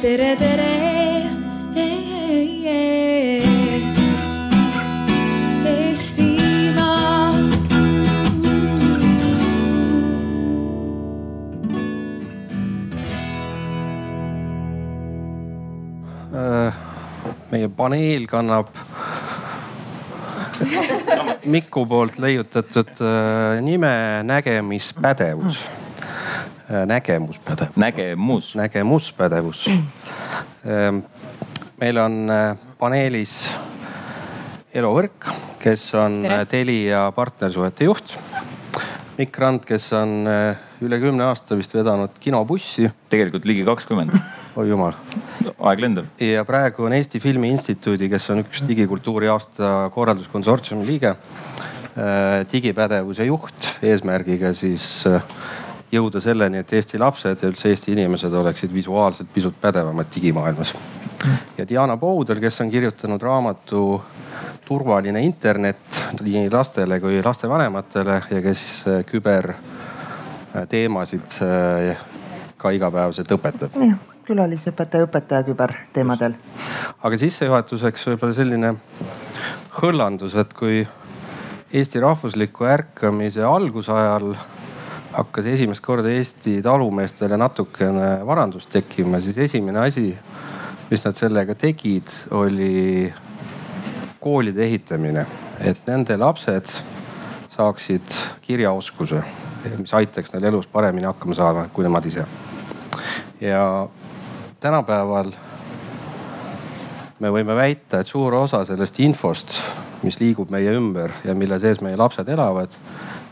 tere, tere. Äh, meie paneel kannab Miku poolt leiutatud äh, nime nägemispädevus. Nägemuspädevus. nägemus. nägemuspädevus. Ähm, meil on äh, paneelis Elo Võrk, kes on Tere. äh, Telia partnersuhete juht. Mikk Rand, kes on äh, üle kümne aasta vist vedanud kinobussi. tegelikult ligi kakskümmend. oi jumal. aeg lendab. ja praegu on Eesti Filmi Instituudi, kes on üks digikultuuri aasta korralduskonsortsiumi liige, digipädevuse juht eesmärgiga siis äh, jõuda selleni, et Eesti lapsed ja üldse Eesti inimesed oleksid visuaalselt pisut pädevamad digimaailmas. ja Diana Poudel, kes on kirjutanud raamatu Turvaline internet nii lastele kui lastevanematele ja kes äh, küberteemasid äh, ka igapäevaselt õpetab külalisõpetaja, õpetaja küberteemadel. aga sissejuhatuseks võib-olla selline hõllandus, et kui Eesti rahvusliku ärkamise algusajal hakkas esimest korda Eesti talumeestele natukene varandust tekkima, siis esimene asi, mis nad sellega tegid, oli koolide ehitamine, et nende lapsed saaksid kirjaoskuse, mis aitaks neil elus paremini hakkama saada kui nemad ise. ja tänapäeval me võime väita, et suur osa sellest infost, mis liigub meie ümber ja mille sees meie lapsed elavad,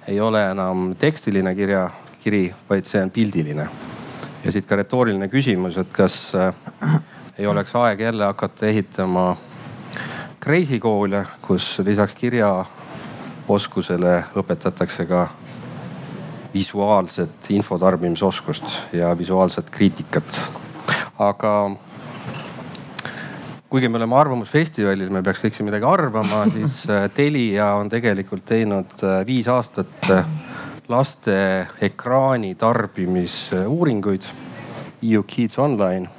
ei ole enam tekstiline kirja, kiri, vaid see on pildiline. ja siit ka retooriline küsimus, et kas äh, ei oleks aeg jälle hakata ehitama kreisikoole, kus lisaks kirjaoskusele õpetatakse ka visuaalset info tarbimisoskust ja visuaalset kriitikat. aga kuigi me oleme Arvamusfestivalil, me peaks kõik siin midagi arvama, siis äh, Telia on tegelikult teinud äh, viis aastat äh, laste ekraani tarbimisuuringuid. EU Kids Online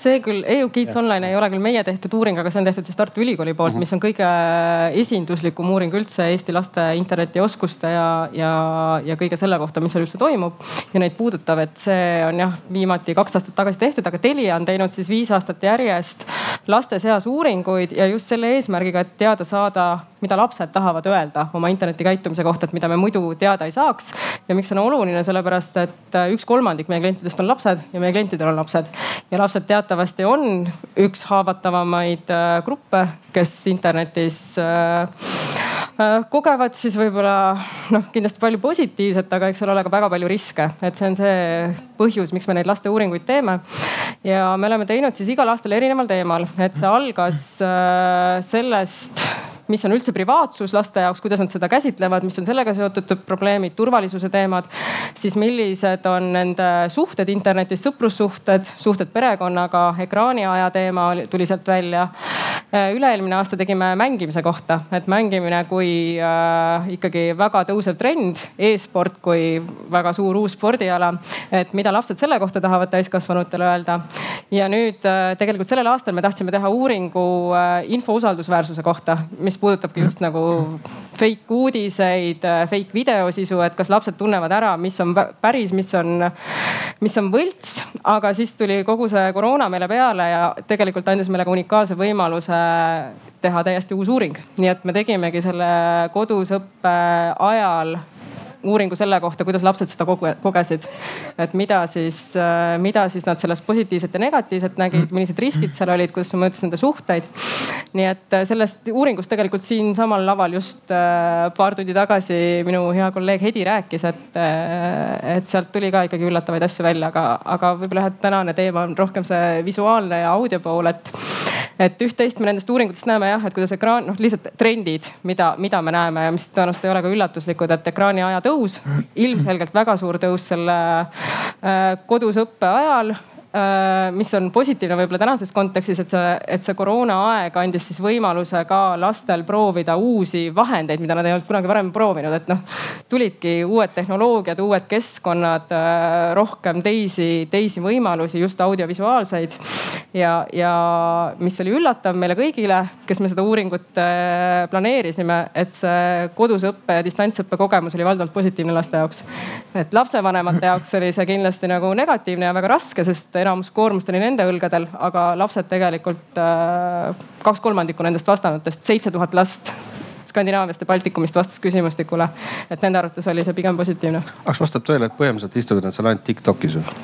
see küll, EU Kids Online ei ole küll meie tehtud uuring, aga see on tehtud siis Tartu Ülikooli poolt, mis on kõige esinduslikum uuring üldse Eesti laste internetioskuste ja, ja, ja kõige selle kohta, mis seal üldse toimub. ja neid puudutav, et see on jah, viimati kaks aastat tagasi tehtud, aga Telia on teinud siis viis aastat järjest laste seas uuringuid ja just selle eesmärgiga, et teada saada, mida lapsed tahavad öelda oma internetikäitumise kohta, et mida me muidu teada ei saaks. ja miks see on oluline, sellepärast et üks kolmandik meie klientidest on lapsed ja meie klientidel on lapsed ja lapsed teatavasti on üks haavatavamaid äh, gruppe, kes internetis äh, äh, kogevad siis võib-olla noh, kindlasti palju positiivset, aga eks seal ole ka väga palju riske, et see on see põhjus, miks me neid laste uuringuid teeme. ja me oleme teinud siis igal aastal erineval teemal, et see algas sellest mis on üldse privaatsus laste jaoks, kuidas nad seda käsitlevad, mis on sellega seotud probleemid, turvalisuse teemad. siis millised on nende suhted internetis, sõprussuhted, suhted perekonnaga, ekraaniaja teema tuli sealt välja. üle-eelmine aasta tegime mängimise kohta, et mängimine kui äh, ikkagi väga tõusev trend e, e-sport kui väga suur uus spordiala. et mida lapsed selle kohta tahavad täiskasvanutele öelda. ja nüüd äh, tegelikult sellel aastal me tahtsime teha uuringu äh, info usaldusväärsuse kohta, mis puudutabki just nagu fake uudiseid, fake videosisu, et kas lapsed tunnevad ära, mis on päris, mis on, mis on võlts. aga siis tuli kogu see koroona meile peale ja tegelikult andis meile ka unikaalse võimaluse teha täiesti uus uuring. nii et me tegimegi selle kodus õppe ajal uuringu selle kohta, kuidas lapsed seda koge, kogesid. et mida siis, mida siis nad sellest positiivset ja negatiivset nägid, millised riskid seal olid, kuidas see mõjutas nende suhteid. nii et sellest uuringust tegelikult siinsamal laval just äh, paar tundi tagasi minu hea kolleeg Hedi rääkis, et, äh, et sealt tuli ka ikkagi üllatavaid asju välja, aga, aga võib-olla jah, et tänane teema on rohkem see visuaalne ja audio pool, et et üht-teist me nendest uuringutest näeme jah, et kuidas ekraan, noh lihtsalt trendid, mida, mida me näeme ja mis tõenäoliselt ei ole ka üllatuslikud, et ekraani aja tõus, ilmselgelt väga suur tõus selle äh, kodus õppe ajal mis on positiivne võib-olla tänases kontekstis, et see, et see koroonaaeg andis siis võimaluse ka lastel proovida uusi vahendeid, mida nad ei olnud kunagi varem proovinud, et noh, tulidki uued tehnoloogiad, uued keskkonnad, äh, rohkem teisi, teisi võimalusi, just audiovisuaalseid. ja, ja mis oli üllatav meile kõigile, kes me seda uuringut äh, planeerisime, et see kodus õppe ja distantsõppe kogemus oli valdavalt positiivne laste jaoks. et lapsevanemate jaoks oli see kindlasti nagu negatiivne ja väga raske, sest enamus koormust oli nende õlgadel, aga lapsed tegelikult äh, kaks kolmandikku nendest vastanutest, seitse tuhat last Skandinaaviast ja Baltikumist vastas küsimustikule. et nende arvates oli see pigem positiivne. kas vastab tõele, et põhimõtteliselt istuvad nad seal ainult Tiktokis või?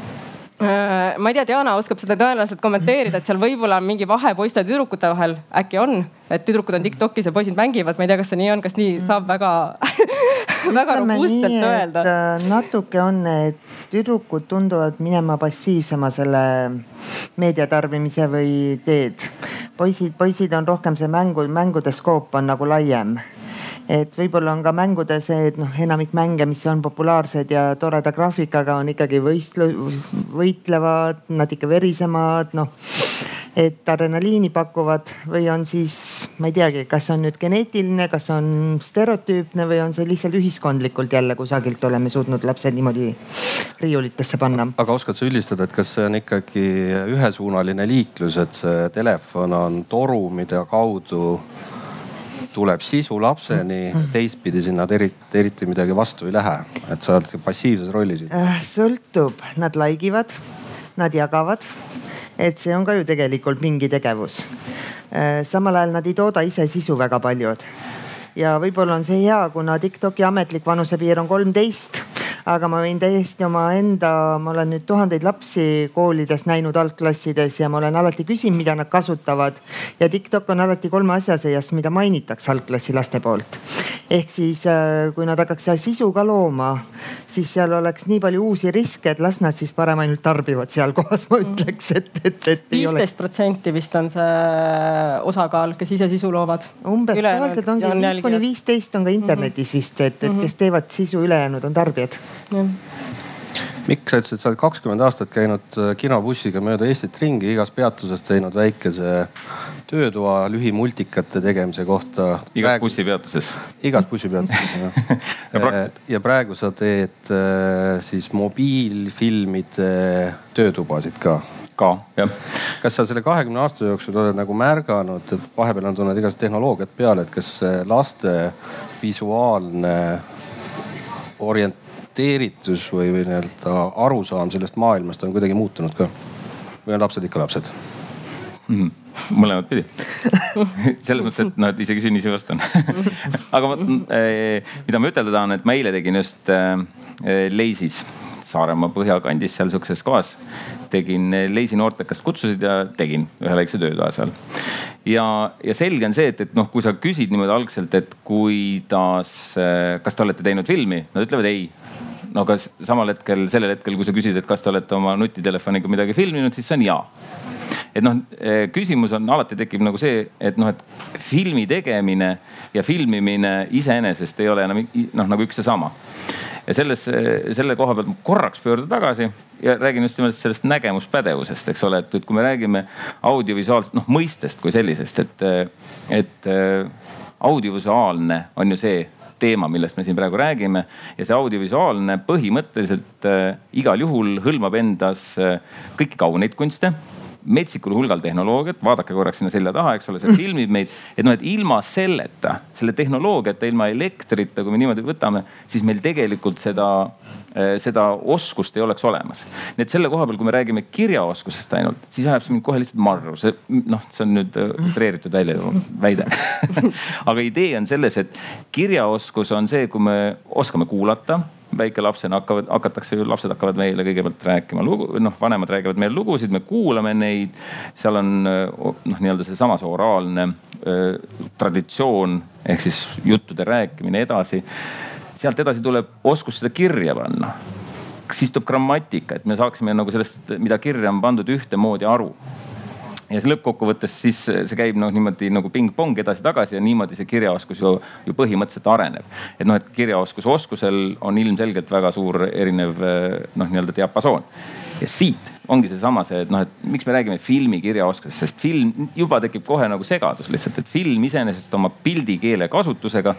Äh, ma ei tea, Diana oskab seda tõenäoliselt kommenteerida, et seal võib-olla on mingi vahe poiste ja tüdrukute vahel, äkki on, et tüdrukud on Tiktokis ja poisid mängivad, ma ei tea, kas see nii on, kas nii saab väga väga robustselt öelda. Äh, natuke on, et tüdrukud tunduvad minema passiivsema selle meedia tarbimise või teed. poisid, poisid on rohkem see mängu, mängude skoop on nagu laiem et võib-olla on ka mängude see, et noh, enamik mänge, mis on populaarsed ja toreda graafikaga, on ikkagi võistlu-, võitlevad, nad ikka verisemad, noh et adrenaliini pakuvad või on siis, ma ei teagi, kas on nüüd geneetiline, kas on stereotüüpne või on see lihtsalt ühiskondlikult jälle kusagilt oleme suutnud lapsed niimoodi riiulitesse panna. aga oskad sa üldistada, et kas see on ikkagi ühesuunaline liiklus, et see telefon on toru, mida kaudu tuleb sisu lapseni, teistpidi sinna eriti, eriti midagi vastu ei lähe, et sa oled passiivses rollis? Äh, sõltub, nad like ivad, nad jagavad et see on ka ju tegelikult mingi tegevus. Äh, samal ajal nad ei tooda ise sisu väga paljud. ja võib-olla on see hea, kuna Tiktoki ametlik vanusepiir on kolmteist aga ma võin täiesti omaenda, ma olen nüüd tuhandeid lapsi koolides näinud algklassides ja ma olen alati küsinud, mida nad kasutavad. ja TikTok on alati kolme asja seas, mida mainitakse algklassi laste poolt. ehk siis äh, kui nad hakkaks seal sisu ka looma, siis seal oleks nii palju uusi riske, et las nad siis parem ainult tarbivad seal kohas, ma ütleks, et, et, et. viisteist protsenti vist on see osakaal, kes ise sisu loovad. umbes tavaliselt ongi viis kuni viisteist on ka internetis vist, et, et kes teevad sisu, ülejäänud on tarbijad Mikk, sa ütlesid, sa oled kakskümmend aastat käinud äh, kinobussiga mööda Eestit ringi, igas peatuses teinud väikese töötoa lühimultikate tegemise kohta. igas praegu... bussipeatuses. igas bussipeatuses jah ja, ja praegu sa teed äh, siis mobiilfilmide töötubasid ka ka, jah. kas sa selle kahekümne aasta jooksul oled nagu märganud, et vahepeal on tulnud igasugust tehnoloogiat peale, et kas laste visuaalne orient-, orienteeritus või, või nii-öelda arusaam sellest maailmast on kuidagi muutunud ka? või on lapsed ikka lapsed mm? -hmm mõlemat pidi selles mõttes, et et isegi sünnisi vastan aga ma, eh, mida ma ütelda tahan, et ma eile tegin just äh, Leisis Saaremaa põhjakandis seal sihukeses kohas. Tegin Leisi noortekast kutsusid ja tegin ühe väikse töötoa seal. ja, ja selge on see, et, et noh, kui sa küsid niimoodi algselt, et kuidas, kas te olete teinud filmi, nad ütlevad ei no aga samal hetkel, sellel hetkel, kui sa küsid, et kas te olete oma nutitelefoniga midagi filminud, siis see on jaa. et noh, eh, küsimus on alati tekib nagu see, et noh, et filmi tegemine ja filmimine iseenesest ei ole enam noh nagu üks ja sama ja selles, selle koha pealt korraks pöörduda tagasi ja räägin just nimelt sellest nägemuspädevusest, eks ole, et, et kui me räägime audiovisuaalsest noh mõistest kui sellisest, et, et audiovisuaalne on ju see teema, millest me siin praegu räägime. ja see audiovisuaalne põhimõtteliselt äh, igal juhul hõlmab endas äh, kõiki kauneid kunste metsikul hulgal tehnoloogiat, vaadake korraks sinna selja taha, eks ole, see filmib meid. et noh, et ilma selleta, selle tehnoloogiata, ilma elektrita, kui me niimoodi võtame, siis meil tegelikult seda, eh, seda oskust ei oleks olemas. nii et selle koha peal, kui me räägime kirjaoskusest ainult, siis ajab see mind kohe lihtsalt marru, see noh, see on nüüd eh, utreeritud välja väide aga idee on selles, et kirjaoskus on see, kui me oskame kuulata väikelapsena hakkavad, hakatakse lapsed hakkavad meile kõigepealt rääkima lugu, noh, vanemad räägivad meile lugusid, me kuulame neid. seal on noh, nii-öelda seesamas oraalne äh, traditsioon ehk siis juttude rääkimine edasi. sealt edasi tuleb oskus seda kirja panna. siis tuleb grammatika, et me saaksime nagu sellest, mida kirja on pandud, ühtemoodi aru ja siis lõppkokkuvõttes siis see käib noh niimoodi nagu pingpong edasi-tagasi ja niimoodi see kirjaoskus ju, ju põhimõtteliselt areneb. et noh, et kirjaoskuse oskusel on ilmselgelt väga suur erinev noh, nii-öelda diapasoon. ja siit ongi seesama see, et noh, et miks me räägime filmi kirjaoskusest, sest film juba tekib kohe nagu segadus lihtsalt, et film iseenesest oma pildikeele kasutusega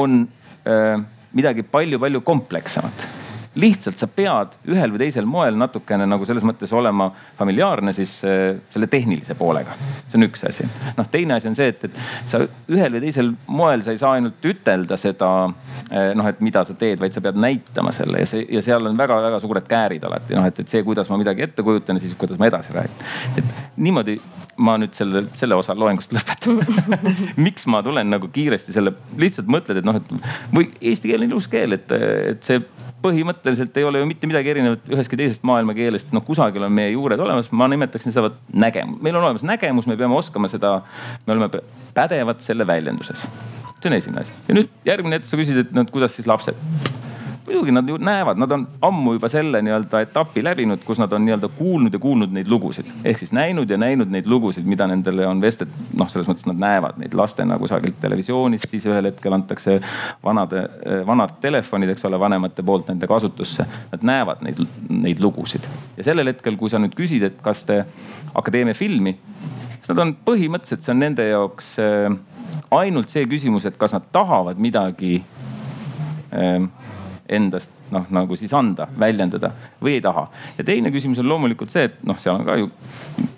on äh, midagi palju-palju komplekssemat lihtsalt sa pead ühel või teisel moel natukene nagu selles mõttes olema familiaarne siis äh, selle tehnilise poolega. see on üks asi. noh, teine asi on see, et, et sa ühel või teisel moel sa ei saa ainult ütelda seda äh, noh, et mida sa teed, vaid sa pead näitama selle ja see ja seal on väga-väga suured käärid alati noh, et, et see, kuidas ma midagi ette kujutan ja siis kuidas ma edasi räägin. et niimoodi ma nüüd selle, selle osa loengust lõpetan miks ma tulen nagu kiiresti selle, lihtsalt mõtled, et noh, et või eesti keel on ilus keel, et, et see põhimõtteliselt ei ole ju mitte midagi erinevat ühestki teisest maailma keelest, noh kusagil on meie juured olemas, ma nimetaksin seda nägemus, meil on olemas nägemus, me peame oskama seda, me oleme pädevad selle väljenduses. see on esimene asi ja nüüd järgmine hetk sa küsid, et no kuidas siis lapsed muidugi nad ju näevad, nad on ammu juba selle nii-öelda etapi läbinud, kus nad on nii-öelda kuulnud ja kuulnud neid lugusid. ehk siis näinud ja näinud neid lugusid, mida nendele on vestlet-, noh, selles mõttes nad näevad neid lastena kusagilt televisioonist, siis ühel hetkel antakse vanade, vanad telefonid, eks ole, vanemate poolt nende kasutusse. Nad näevad neid, neid lugusid ja sellel hetkel, kui sa nüüd küsid, et kas te akadeemia filmi, siis nad on põhimõtteliselt, see on nende jaoks äh, ainult see küsimus, et kas nad tahavad midagi äh, endast noh, nagu siis anda, väljendada või ei taha. ja teine küsimus on loomulikult see, et noh, seal on ka ju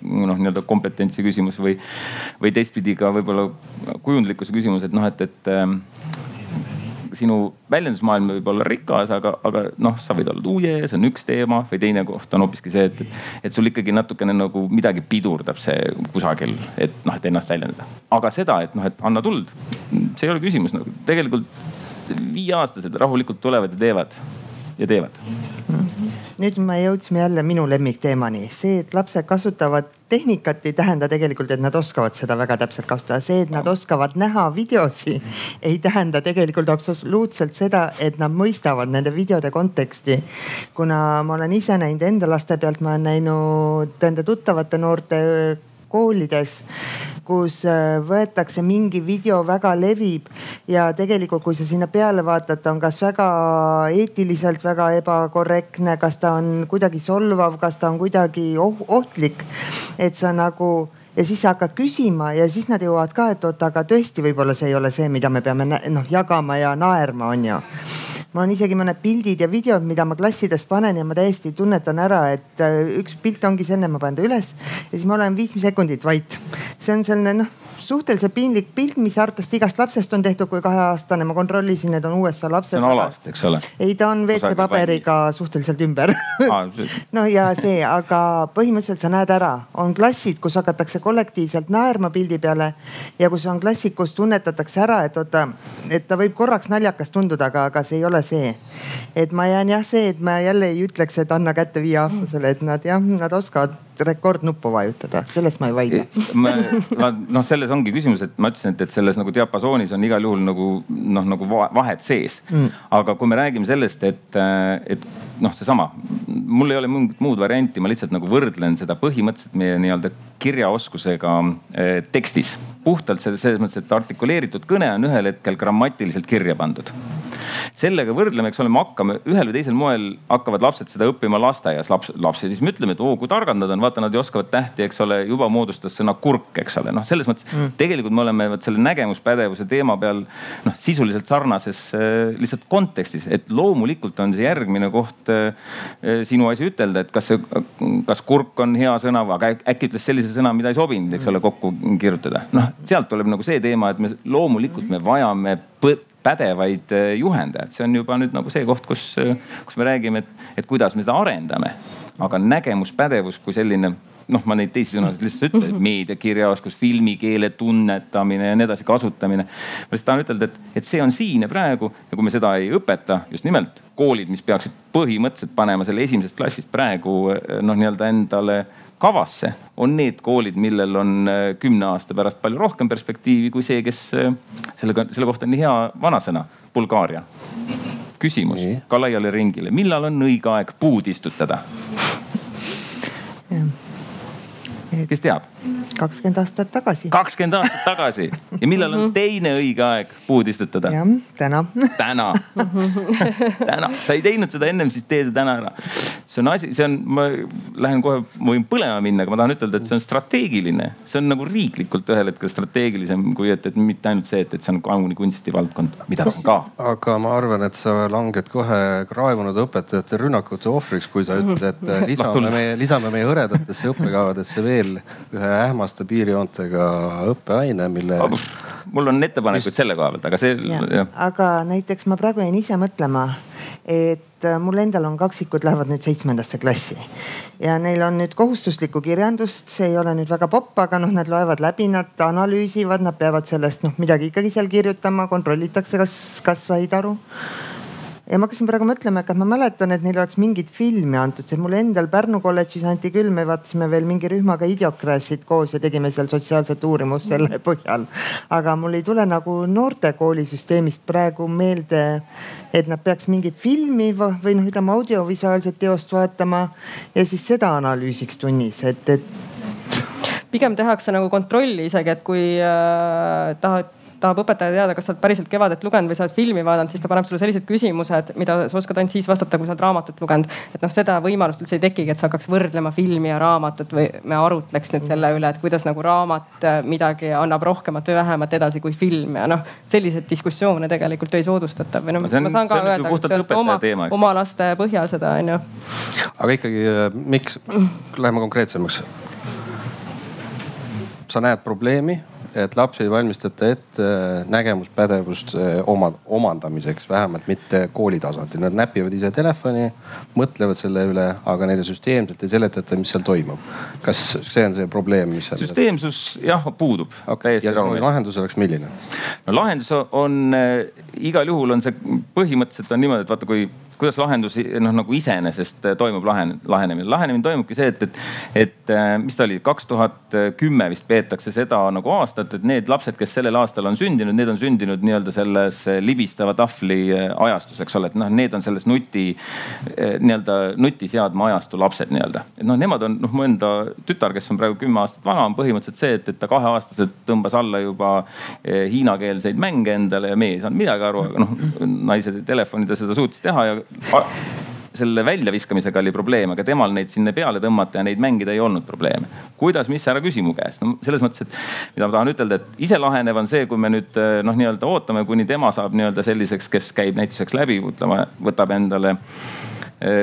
noh, nii-öelda kompetentsi küsimus või, või teistpidi ka võib-olla kujundlikkuse küsimus, et noh, et, et ähm, sinu väljendusmaailm võib olla rikas, aga, aga noh, sa võid olla tuuje, see on üks teema või teine koht on hoopiski see, et, et, sul ikkagi natukene nagu midagi pidurdab see kusagil, et noh, et ennast väljendada. aga seda, et noh, et anna tuld, see ei ole küsimus nagu tegelikult viieaastased rahulikult tulevad ja teevad ja teevad. nüüd me jõudsime jälle minu lemmikteemani, see, et lapsed kasutavad tehnikat ei tähenda tegelikult, et nad oskavad seda väga täpselt kasutada. see, et nad oskavad näha videosi, ei tähenda tegelikult absoluutselt seda, et nad mõistavad nende videode konteksti. kuna ma olen ise näinud enda laste pealt, ma olen näinud enda tuttavate noorte koolides kus äh, võetakse mingi video, väga levib ja tegelikult, kui sa sinna peale vaatad, ta on kas väga eetiliselt väga ebakorrektne, kas ta on kuidagi solvav, kas ta on kuidagi oh ohtlik. et sa nagu ja siis sa hakkad küsima ja siis nad jõuavad ka, et oot, aga tõesti, võib-olla see ei ole see, mida me peame noh jagama ja naerma, on ju mul on isegi mõned pildid ja videod, mida ma klassides panen ja ma täiesti tunnetan ära, et äh, üks pilt ongi see enne, ma panen ta üles ja siis ma olen viis sekundit vait. see on selline noh suhteliselt piinlik pilt, mis hartast igast lapsest on tehtud, kui kaheaastane, ma kontrollisin, need on USA lapsed. see on alast, eks ole? ei, ta on WC paberiga suhteliselt ümber no ja see, aga põhimõtteliselt sa näed ära, on klassid, kus hakatakse kollektiivselt naerma pildi peale ja kus on klassid, kus tunnetatakse ära, et oota, et ta võib korraks naljakas tunduda, aga, aga see ei ole see. et ma jään jah see, et ma jälle ei ütleks, et anna kätte viieaastasele, et nad jah, nad oskavad rekordnuppu vajutada, sellest ma ei vaidle. noh, selles ongi küsimus, et ma ütlesin, et, et selles nagu diapasoonis on igal juhul nagu noh, nagu vahed sees. Mm.. aga kui me räägime sellest, et, et noh, seesama, mul ei ole mingit muud varianti, ma lihtsalt nagu võrdlen seda põhimõtteliselt meie nii-öelda kirjaoskusega eh, tekstis. puhtalt selles mõttes, et artikuleeritud kõne on ühel hetkel grammatiliselt kirja pandud sellega võrdleme, eks ole, me hakkame ühel või teisel moel hakkavad lapsed seda õppima lasteaias laps, lapsi, siis me ütleme, et oo kui targad nad on, vaata nad ju oskavad tähti, eks ole, juba moodustas sõna kurk, eks ole, noh, selles mõttes mm. tegelikult me oleme vot selle nägemuspädevuse teema peal noh, sisuliselt sarnases äh, lihtsalt kontekstis, et loomulikult on see järgmine koht äh, sinu asi ütelda, et kas see, kas kurk on hea sõna, aga äkki ütles sellise sõna, mida ei sobinud, eks ole, kokku kirjutada. noh, sealt tuleb nagu see teema, et me loomulikult me vajame pädevaid äh, juhendajaid, see on juba nüüd nagu see koht, kus, äh, kus me räägime, et, et kuidas me seda arendame. aga nägemuspädevus kui selline noh, ma neid teisi sõnasid lihtsalt ütlen, meediakirjaoskus, filmikeele tunnetamine ja nii edasi, kasutamine. ma lihtsalt tahan ütelda, et, et see on siin ja praegu ja kui me seda ei õpeta, just nimelt koolid, mis peaksid põhimõtteliselt panema selle esimesest klassist praegu äh, noh, nii-öelda endale kavasse, on need koolid, millel on äh, kümne aasta pärast palju rohkem perspektiivi kui see, kes äh, sellega, selle kohta on nii hea vanasõna, Bulgaaria. küsimus nii. ka laiale ringile, millal on õige aeg puud istutada? kes teab? Kakskümmend aastat tagasi. kakskümmend aastat tagasi ja millal on teine õige aeg puud istutada? jah, täna. täna täna, sa ei teinud seda ennem, siis tee see täna ära. see on asi, see on, ma lähen kohe, ma võin põlema minna, aga ma tahan ütelda, et see on strateegiline, see on nagu riiklikult ühel hetkel strateegilisem kui et, et mitte ainult see, et, et see on kauni kunstivaldkond, mida on ka. aga ma arvan, et sa langed kohe raevunud õpetajate rünnakute ohvriks, kui sa ütled, et äh, lisame meie, lisame meie hõredatesse õppekavadesse veel ühe ähmaste piirjoontega õppeaine, mille mul on ettepanekuid selle koha pealt, aga see. aga näiteks ma praegu jäin ise mõtlema, et äh, mul endal on kaksikud, lähevad nüüd seitsmendasse klassi. Ja neil on nüüd kohustuslikku kirjandust, see ei ole nüüd väga popp, aga noh, nad loevad läbi, nad analüüsivad, nad peavad sellest noh midagi ikkagi seal kirjutama, kontrollitakse, kas, kas said aru ja ma hakkasin praegu mõtlema, et kas ma mäletan, et neile oleks mingit filmi antud, sest mulle endal Pärnu kolledžis anti küll, me vaatasime veel mingi rühmaga Idiokrasid koos ja tegime seal sotsiaalset uurimust selle põhjal. aga mul ei tule nagu noortekoolisüsteemist praegu meelde, et nad peaks mingit filmi või noh, ütleme audiovisuaalset teost vaatama ja siis seda analüüsiks tunnis, et, et pigem tehakse nagu kontrolli isegi, et kui äh, tahad tahab õpetaja teada, kas sa oled päriselt Kevadet lugenud või sa oled filmi vaadanud, siis ta paneb sulle sellised küsimused, mida sa oskad ainult siis vastata, kui sa oled raamatut lugenud. et noh, seda võimalust üldse ei tekigi, et sa hakkaks võrdlema filmi ja raamatut või me arutleks nüüd selle üle, et kuidas nagu raamat äh, midagi annab rohkemat või vähemat edasi kui film ja noh, selliseid diskussioone tegelikult ei soodustata või noh, ma saan ka öelda, et oma, oma laste põhjal seda on ju. aga ikkagi, äh, miks, läheme konkreetsemaks sa näed probleemi et lapsi ei valmistata ette nägemuspädevuste oma, omandamiseks, vähemalt mitte kooli tasandil. Nad näpivad ise telefoni, mõtlevad selle üle, aga neile süsteemselt ei seletata, mis seal toimub. kas see on see probleem, mis seal? süsteemsus jah, puudub okay.. ja lahendus oleks milline? no lahendus on äh, igal juhul on see põhimõtteliselt on niimoodi, et vaata, kui kuidas lahendus noh, nagu iseenesest toimub lahen-, lahenemine. lahenemine toimubki see, et, et, et äh, mis ta oli, kaks tuhat kümme vist peetakse seda nagu aastat, et need lapsed, kes sellel aastal on sündinud, need on sündinud nii-öelda selles libistava tahvli äh, ajastus, eks ole, et noh, need on selles nuti äh, nii-öelda nutiseadme ajastu lapsed nii-öelda. et noh, nemad on noh, mu enda tütar, kes on praegu kümme aastat vana, on põhimõtteliselt see, et, et ta kaheaastaselt tõmbas alla juba hiinakeelseid mänge endale ja meie ei saanud midagi aru, aga noh, naised telefoni ta seda suutis teha ja selle väljaviskamisega oli probleem, aga temal neid sinna peale tõmmata ja neid mängida ei olnud probleeme. kuidas, mis, ära küsi mu käest. no selles mõttes, et mida ma tahan ütelda, et ise lahenev on see, kui me nüüd noh, nii-öelda ootame, kuni tema saab nii-öelda selliseks, kes käib näituseks läbi, ütleme, võtab endale Eh,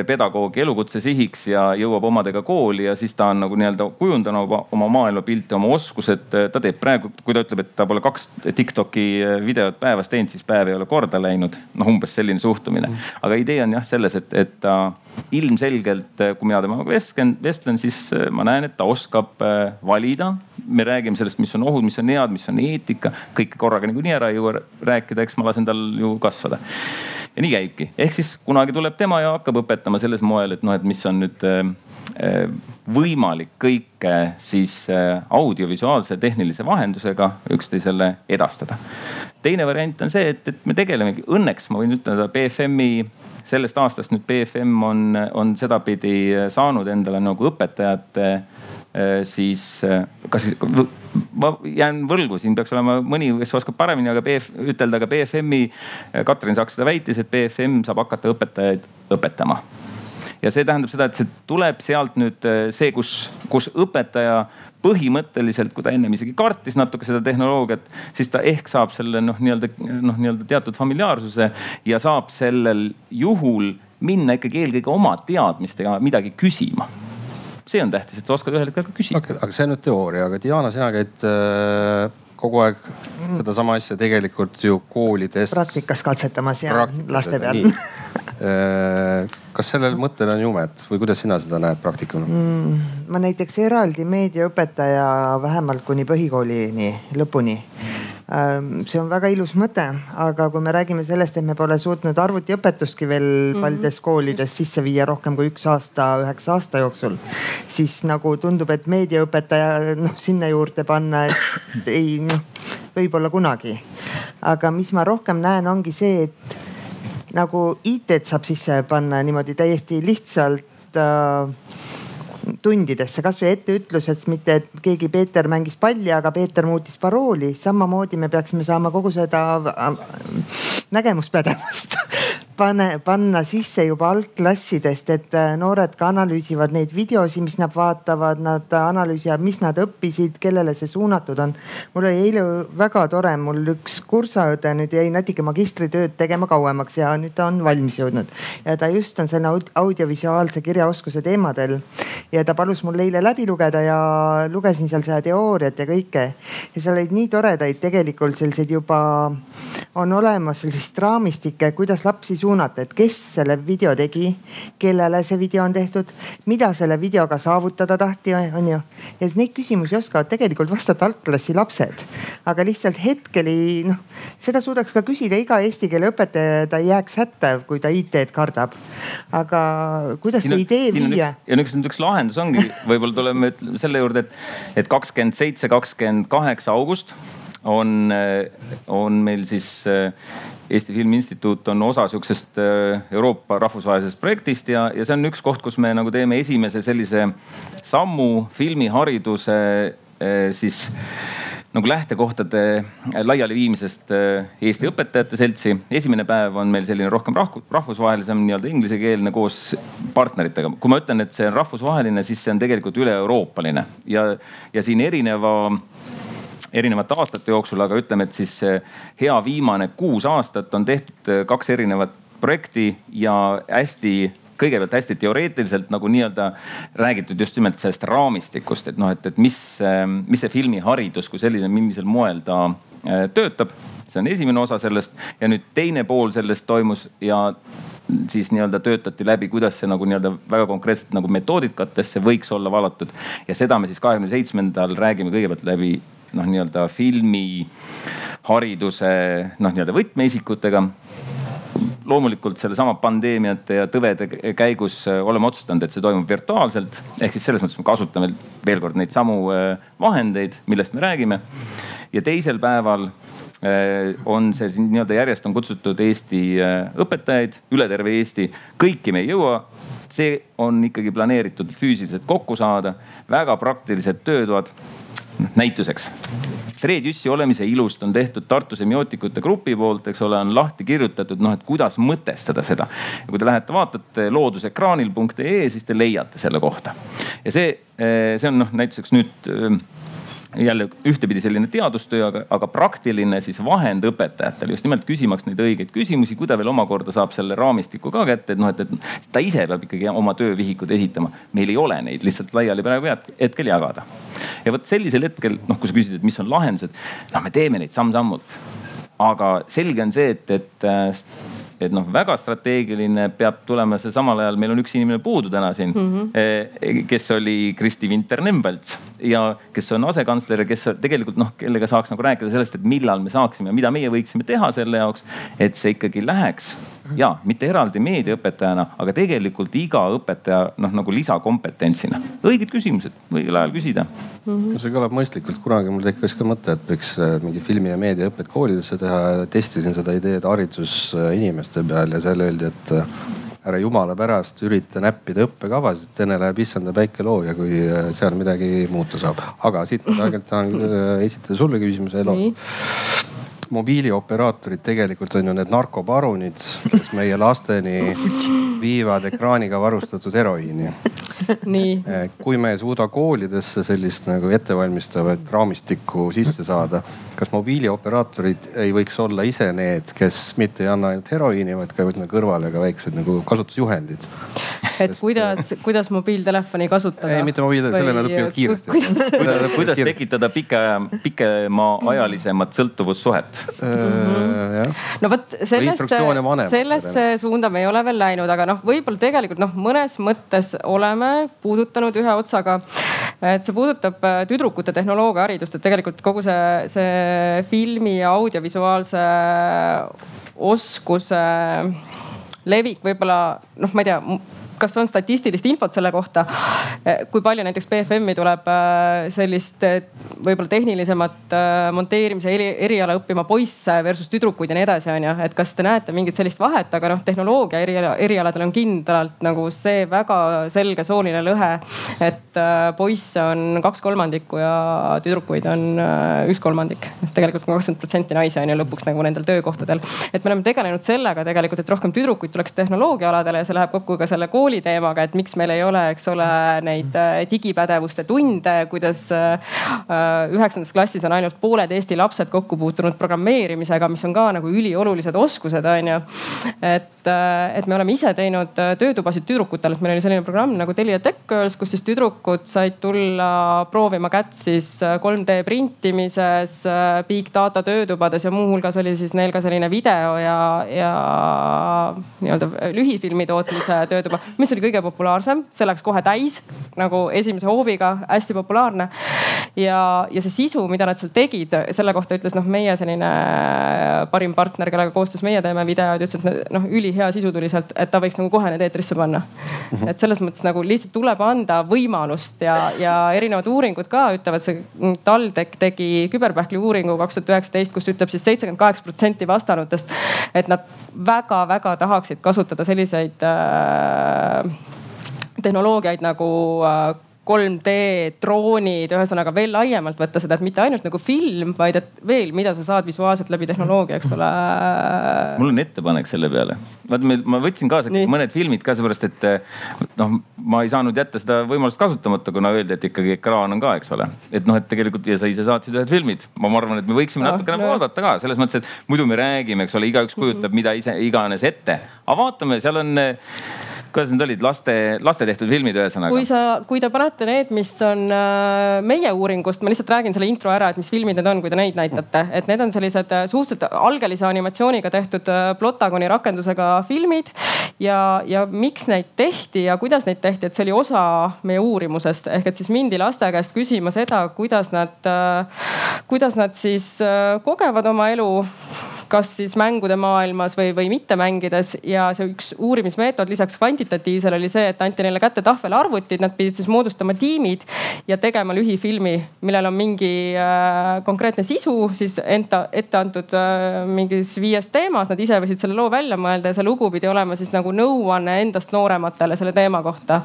pedagoogi elukutse sihiks ja jõuab omadega kooli ja siis ta on nagu nii-öelda kujundanud oma maailmapilti, oma oskused. ta teeb praegu, kui ta ütleb, et ta pole kaks Tiktoki eh, videot päevas teinud, siis päev ei ole korda läinud. noh, umbes selline suhtumine. aga idee on jah selles, et, et ta ilmselgelt, eh, kui mina temaga vestlen, vestlen, siis ma näen, et ta oskab valida. me räägime sellest, mis on ohud, mis on head, mis on eetika, kõike korraga niikuinii ära ei jõua rääkida, eks ma lasen tal ju kasvada ja nii käibki, ehk siis kunagi tuleb tema ja hakkab õpetama selles moel, et noh, et mis on nüüd äh, äh, võimalik kõike siis äh, audiovisuaalse tehnilise vahendusega üksteisele edastada. teine variant on see, et, et me tegelemegi, õnneks ma võin ütelda BFM-i sellest aastast nüüd BFM on, on sedapidi saanud endale nagu õpetajate siis kas ma jään võlgu, siin peaks olema mõni, kes oskab paremini, aga BF, ütelda, aga BFM-i, Katrin Saks seda väitis, et BFM saab hakata õpetajaid õpetama. ja see tähendab seda, et see tuleb sealt nüüd see, kus, kus õpetaja põhimõtteliselt, kui ta ennem isegi kartis natuke seda tehnoloogiat, siis ta ehk saab selle noh, nii-öelda noh, nii-öelda teatud familiaarsuse ja saab sellel juhul minna ikkagi eelkõige oma teadmistega midagi küsima see on tähtis, et sa oskad ühel hetkel ka küsida okay,. aga see on nüüd teooria, aga Diana, sina käid äh, kogu aeg sedasama asja tegelikult ju koolides. praktikas katsetamas ja Praktikas, laste peal äh, kas sellel mõttel on jumet või kuidas sina seda näed praktikuna mm,? ma näiteks eraldi meediaõpetaja vähemalt kuni põhikoolini lõpuni Ähm, see on väga ilus mõte, aga kui me räägime sellest, et me pole suutnud arvutiõpetustki veel mm -hmm. paljudes koolides sisse viia rohkem kui üks aasta, üheksa aasta jooksul, siis nagu tundub, et meediaõpetaja noh sinna juurde panna, et ei noh, võib-olla kunagi. aga mis ma rohkem näen, ongi see, et nagu IT-d saab sisse panna niimoodi täiesti lihtsalt äh, tundidesse, kasvõi etteütlused, mitte et keegi Peeter mängis palli, aga Peeter muutis parooli. samamoodi me peaksime saama kogu seda nägemuspädevust pane, panna sisse juba algklassidest, et äh, noored ka analüüsivad neid videosid, mis nad vaatavad, nad analüüsivad, mis nad õppisid, kellele see suunatud on. mul oli eile väga tore, mul üks kursaõde nüüd jäi natuke magistritööd tegema kauemaks ja nüüd ta on valmis jõudnud. ja ta just on selle audiovisuaalse kirjaoskuse teemadel ja ta palus mul eile läbi lugeda ja lugesin seal seda teooriat ja kõike. ja seal olid nii toredaid tegelikult selliseid juba on olemas selliseid raamistikke, kuidas lapsi suunata suunata, et kes selle video tegi, kellele see video on tehtud, mida selle videoga saavutada tahti, on ju. ja siis neid küsimusi oskavad tegelikult vastata algklassi lapsed. aga lihtsalt hetkel ei noh, seda suudaks ka küsida iga eesti keele õpetaja, ta ei jääks hätta, kui ta IT-d kardab. aga kuidas see idee viia? ja üks, üks lahendus ongi, võib-olla tuleme selle juurde, et, et kakskümmend seitse, kakskümmend kaheksa august on, on meil siis Eesti Filmi Instituut on osa sihukesest Euroopa rahvusvahelisest projektist ja, ja see on üks koht, kus me nagu teeme esimese sellise sammu filmihariduse siis nagu lähtekohtade laialiviimisest Eesti Õpetajate Seltsi. esimene päev on meil selline rohkem rahvusvahelisem nii-öelda inglisekeelne koos partneritega. kui ma ütlen, et see on rahvusvaheline, siis see on tegelikult üle-euroopaline ja, ja siin erineva erinevate aastate jooksul, aga ütleme, et siis hea viimane kuus aastat on tehtud äh, kaks erinevat projekti ja hästi kõigepealt hästi teoreetiliselt nagu nii-öelda räägitud just nimelt sellest raamistikust, et noh, et, et mis, ähm, mis see filmiharidus kui selline, millisel moel ta äh, töötab. see on esimene osa sellest ja nüüd teine pool sellest toimus ja siis nii-öelda töötati läbi, kuidas see nagu nii-öelda väga konkreetselt nagu metoodikatesse võiks olla valatud. ja seda me siis kahekümne seitsmendal räägime kõigepealt läbi noh, nii-öelda filmihariduse noh, nii-öelda võtmeisikutega loomulikult sellesama pandeemiate ja tõvede käigus äh, oleme otsustanud, et see toimub virtuaalselt. ehk siis selles mõttes me kasutame veel kord neid samu äh, vahendeid, millest me räägime. ja teisel päeval äh, on see nii-öelda järjest on kutsutud Eesti õpetajaid üle terve Eesti. kõiki me ei jõua. see on ikkagi planeeritud füüsiliselt kokku saada, väga praktilised töötoad näituseks. Fred Jüssi olemise ilust on tehtud Tartu semiootikute grupi poolt, eks ole, on lahti kirjutatud, noh, et kuidas mõtestada seda. ja kui te lähete, vaatate loodusekraanil.ee, siis te leiate selle kohta. ja see, see on noh, näituseks nüüd jälle ühtepidi selline teadustöö, aga, aga praktiline siis vahend õpetajatele just nimelt küsimaks neid õigeid küsimusi, kui ta veel omakorda saab selle raamistiku ka kätte, et noh, et, et ta ise peab ikkagi oma töövihikud esitama. meil ei ole neid lihtsalt laiali praegu hetkel jagada. ja vot sellisel hetkel, noh, kui sa küsid, et mis on lahendused, noh, me teeme neid samm-sammult. aga selge on see, et, et et noh, väga strateegiline peab tulema see samal ajal, meil on üks inimene puudu täna siin mm, -hmm. kes oli Kristi Vinter-Nemvalts ja kes on asekantsler ja kes tegelikult noh, kellega saaks nagu rääkida sellest, et millal me saaksime, mida meie võiksime teha selle jaoks, et see ikkagi läheks ja mitte eraldi meediaõpetajana, aga tegelikult iga õpetaja noh, nagu lisakompetentsina. õiged küsimused, õigel ajal küsida mm. -hmm. see kõlab mõistlikult, kunagi mul tekkis ka mõte, et võiks äh, mingi filmi ja meediaõpet koolidesse teha. testisin seda ideed haridusinimeste peal ja seal öeldi, et äh, ära jumala pärast ürita näppida õppekavasid, et enne läheb issanda päike looja, kui äh, seal midagi muuta saab. aga siit ma tegelikult tahan esitada sulle küsimuse, Elo mobiilioperaatorid tegelikult on ju need narkoparunid, kes meie lasteni viivad ekraaniga varustatud heroiini. Kui me ei suuda koolidesse sellist nagu ettevalmistavat raamistikku sisse saada, kas mobiilioperaatorid ei võiks olla ise need, kes mitte ei anna ainult heroiini, vaid ka kõrvale ka väiksed nagu kasutusjuhendid? et Sest... kuidas, kuidas mobiiltelefoni kasutada? ei, mitte mobiiltelefoni, selle nad õpivad kiiresti. kuidas, kuidas tekitada pika, pikemaajalisemat sõltuvussuhet mm? -hmm. no vot sellesse, sellesse suunda me ei ole veel läinud, aga noh, võib-olla tegelikult noh, mõnes mõttes oleme puudutanud ühe otsaga. et see puudutab äh, tüdrukute tehnoloogiaharidust, et tegelikult kogu see, see filmi ja audiovisuaalse oskuse levik võib-olla noh, ma ei tea kas on statistilist infot selle kohta, kui palju näiteks BFM-i tuleb sellist võib-olla tehnilisemat monteerimise eri, eriala õppima poisse versus tüdrukuid ja nii edasi, onju. et kas te näete mingit sellist vahet, aga noh, tehnoloogia eriala, erialadel on kindlalt nagu see väga selge sooline lõhe, et poisse on kaks kolmandikku ja tüdrukuid on üks kolmandik. tegelikult kakskümmend protsenti naisi on ju lõpuks nagu nendel töökohtadel. et me oleme tegelenud sellega tegelikult, et rohkem tüdrukuid tuleks tehnoloogiaaladele ja see läheb kokku ka selle kooli teemaga, et miks meil ei ole, eks ole, neid äh, digipädevuste tunde, kuidas äh, üheksandas klassis on ainult pooled Eesti lapsed kokku puutunud programmeerimisega, mis on ka nagu üliolulised oskused, on ju. et, äh, et me oleme ise teinud töötubasid tüdrukutele, et meil oli selline programm nagu Telia Tech Girls, kus siis tüdrukud said tulla proovima kätt siis 3D printimises, big data töötubades ja muuhulgas oli siis neil ka selline video ja, ja nii-öelda lühifilmi tootmise töötuba, mis oli kõige populaarsem, see läks kohe täis nagu esimese hooviga, hästi populaarne. ja, ja see sisu, mida nad seal tegid, selle kohta ütles noh, meie selline parim partner, kellega koostöös meie teeme videoid, ütles, et noh, ülihea sisu tuli sealt, et ta võiks nagu kohe need eetrisse panna mm. -hmm. et selles mõttes nagu lihtsalt tuleb anda võimalust ja, ja erinevad uuringud ka ütlevad, see TalTech tegi küberpähkli uuringu kaks tuhat üheksateist, kus ütleb siis seitsekümmend kaheksa protsenti vastanutest, et nad väga-väga tahaksid kasutada selliseid äh, tehnoloogiaid nagu äh, 3D droonid, ühesõnaga veel laiemalt võtta seda, et mitte ainult nagu film, vaid et veel, mida sa saad visuaalselt läbi tehnoloogia, eks ole. mul on ettepanek selle peale. vaat meil, ma võtsin kaasa Nii. mõned filmid ka seepärast, et noh, ma ei saanud jätta seda võimalust kasutamata, kuna öeldi, et ikkagi ekraan on ka, eks ole. et noh, et tegelikult ja sa ise saatsid ühed filmid, ma arvan, et me võiksime no, natukene no. vaadata ka selles mõttes, et muidu me räägime, eks ole, igaüks kujutab mida ise iganes ette, aga vaatame, seal on kuidas need olid, laste, laste tehtud filmid ühesõnaga? kui sa, kui te panete need, mis on äh, meie uuringust, ma lihtsalt räägin selle intro ära, et mis filmid need on, kui te neid näitate, et need on sellised äh, suhteliselt algelise animatsiooniga tehtud äh, Plotagoni rakendusega filmid. ja, ja miks neid tehti ja kuidas neid tehti, et see oli osa meie uurimusest. Ehk et siis mindi laste käest küsima seda, kuidas nad, kuidas nad siis kogevad oma elu kas siis mängude maailmas või, või mitte mängides. ja see üks uurimismeetod lisaks kvantitatiivsele oli see, et anti neile kätte tahvelarvutid, nad pidid siis moodustama tiimid ja tegema lühifilmi, millel on mingi äh, konkreetne sisu siis enda, ette antud äh, mingis viies teemas. Nad ise võisid selle loo välja mõelda ja see lugu pidi olema siis nagu nõuanne endast noorematele selle teema kohta.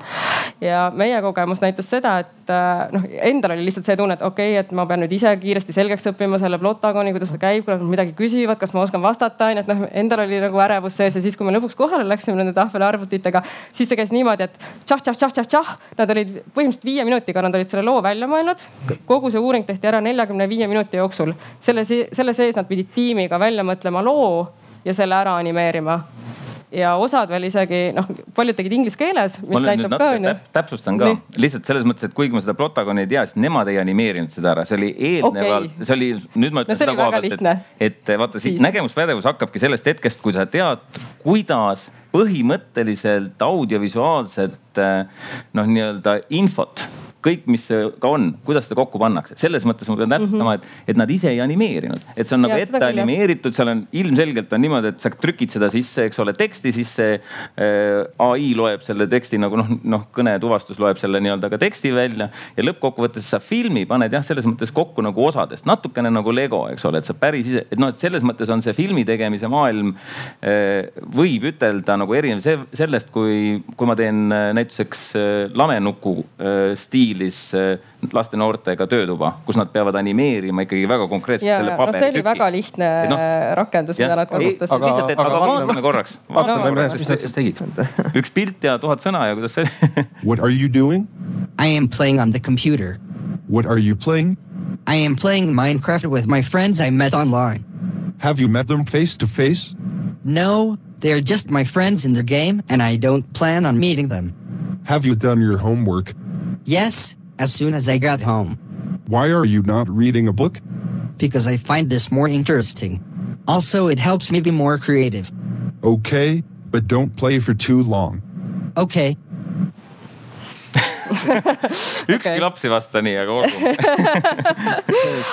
ja meie kogemus näitas seda, et äh, noh, endal oli lihtsalt see tunne, et okei okay,, et ma pean nüüd ise kiiresti selgeks õppima selle Plotagoni, kuidas ta käib, kui nad midagi küsivad, kas ma oskan vastata, onju, et noh, endal oli nagu ärevus sees ja siis, kui me lõpuks kohale läksime nende tahvelarvutitega, siis see käis niimoodi, et tšah-tšah-tšah-tšah-tšah. Nad olid põhimõtteliselt viie minutiga, nad olid selle loo välja mõelnud. kogu see uuring tehti ära neljakümne viie minuti jooksul. selle, selle sees nad pidid tiimiga välja mõtlema loo ja selle ära animeerima ja osad veel isegi noh, paljud tegid inglise keeles, mis näitab ka onju. täpsustan ka Nii. lihtsalt selles mõttes, et kuigi ma seda Protagoni ei tea, siis nemad ei animeerinud seda ära, see oli eelnevalt okay., see oli, nüüd ma ütlen no, seda koha pealt, et, et vaata siit nägemuspädevus hakkabki sellest hetkest, kui sa tead, kuidas põhimõtteliselt audiovisuaalset noh, nii-öelda infot kõik, mis ka on, kuidas seda kokku pannakse. selles mõttes ma pean täpsustama mm, -hmm. et, et nad ise ei animeerinud, et see on nagu ja, ette animeeritud, seal on ilmselgelt on niimoodi, et sa trükid seda sisse, eks ole, teksti sisse äh,. ai loeb selle teksti nagu noh, noh kõnetuvastus loeb selle nii-öelda ka teksti välja ja lõppkokkuvõttes sa filmi paned jah, selles mõttes kokku nagu osadest, natukene nagu Lego, eks ole, et sa päris ise, et noh, et selles mõttes on see filmi tegemise maailm äh,, võib ütelda nagu erinev sellest, kui, kui ma teen äh, näituseks äh, lamenuku äh, stiili stiilis eh, laste-noortega töötuba, kus nad peavad animeerima ikkagi väga konkreetselt ja, selle paberitüki no,. see oli väga lihtne no, rakendus, mida nad kasutasid. aga, lihtsalt, et aga, aga vaatame korraks. vaatame no,, mis nad siis tegid. üks pilt ja tuhat sõna ja kuidas see What are you doing? I am playing on the computer. What are you playing? I am playing Minecraft with my friends I met online. Have you met them face to face? No, they're just my friends in the game and I don't plan on meeting them. Have you done your homework? Yes, as soon as I got home. Why are you not reading a book? Because I find this more interesting. Also, it helps me be more creative. Okay, but don't play for too long. Okay. ükski okay. laps ei vasta nii, aga olgu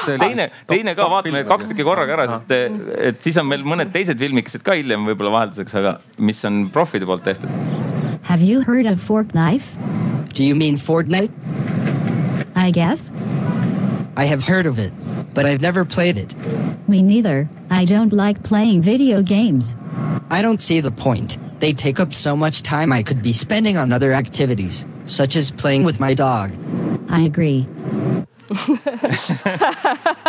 teine, teine ka vaatame kaks tükki korraga ära, sest et siis on meil mõned teised filmikesed ka hiljem võib-olla vahelduseks, aga mis on profide poolt tehtud Have you heard of Fork Knife? Do you mean Fortnite? I guess. I have heard of it, but I've never played it. Me neither. I don't like playing video games. I don't see the point. They take up so much time I could be spending on other activities, such as playing with my dog. I agree.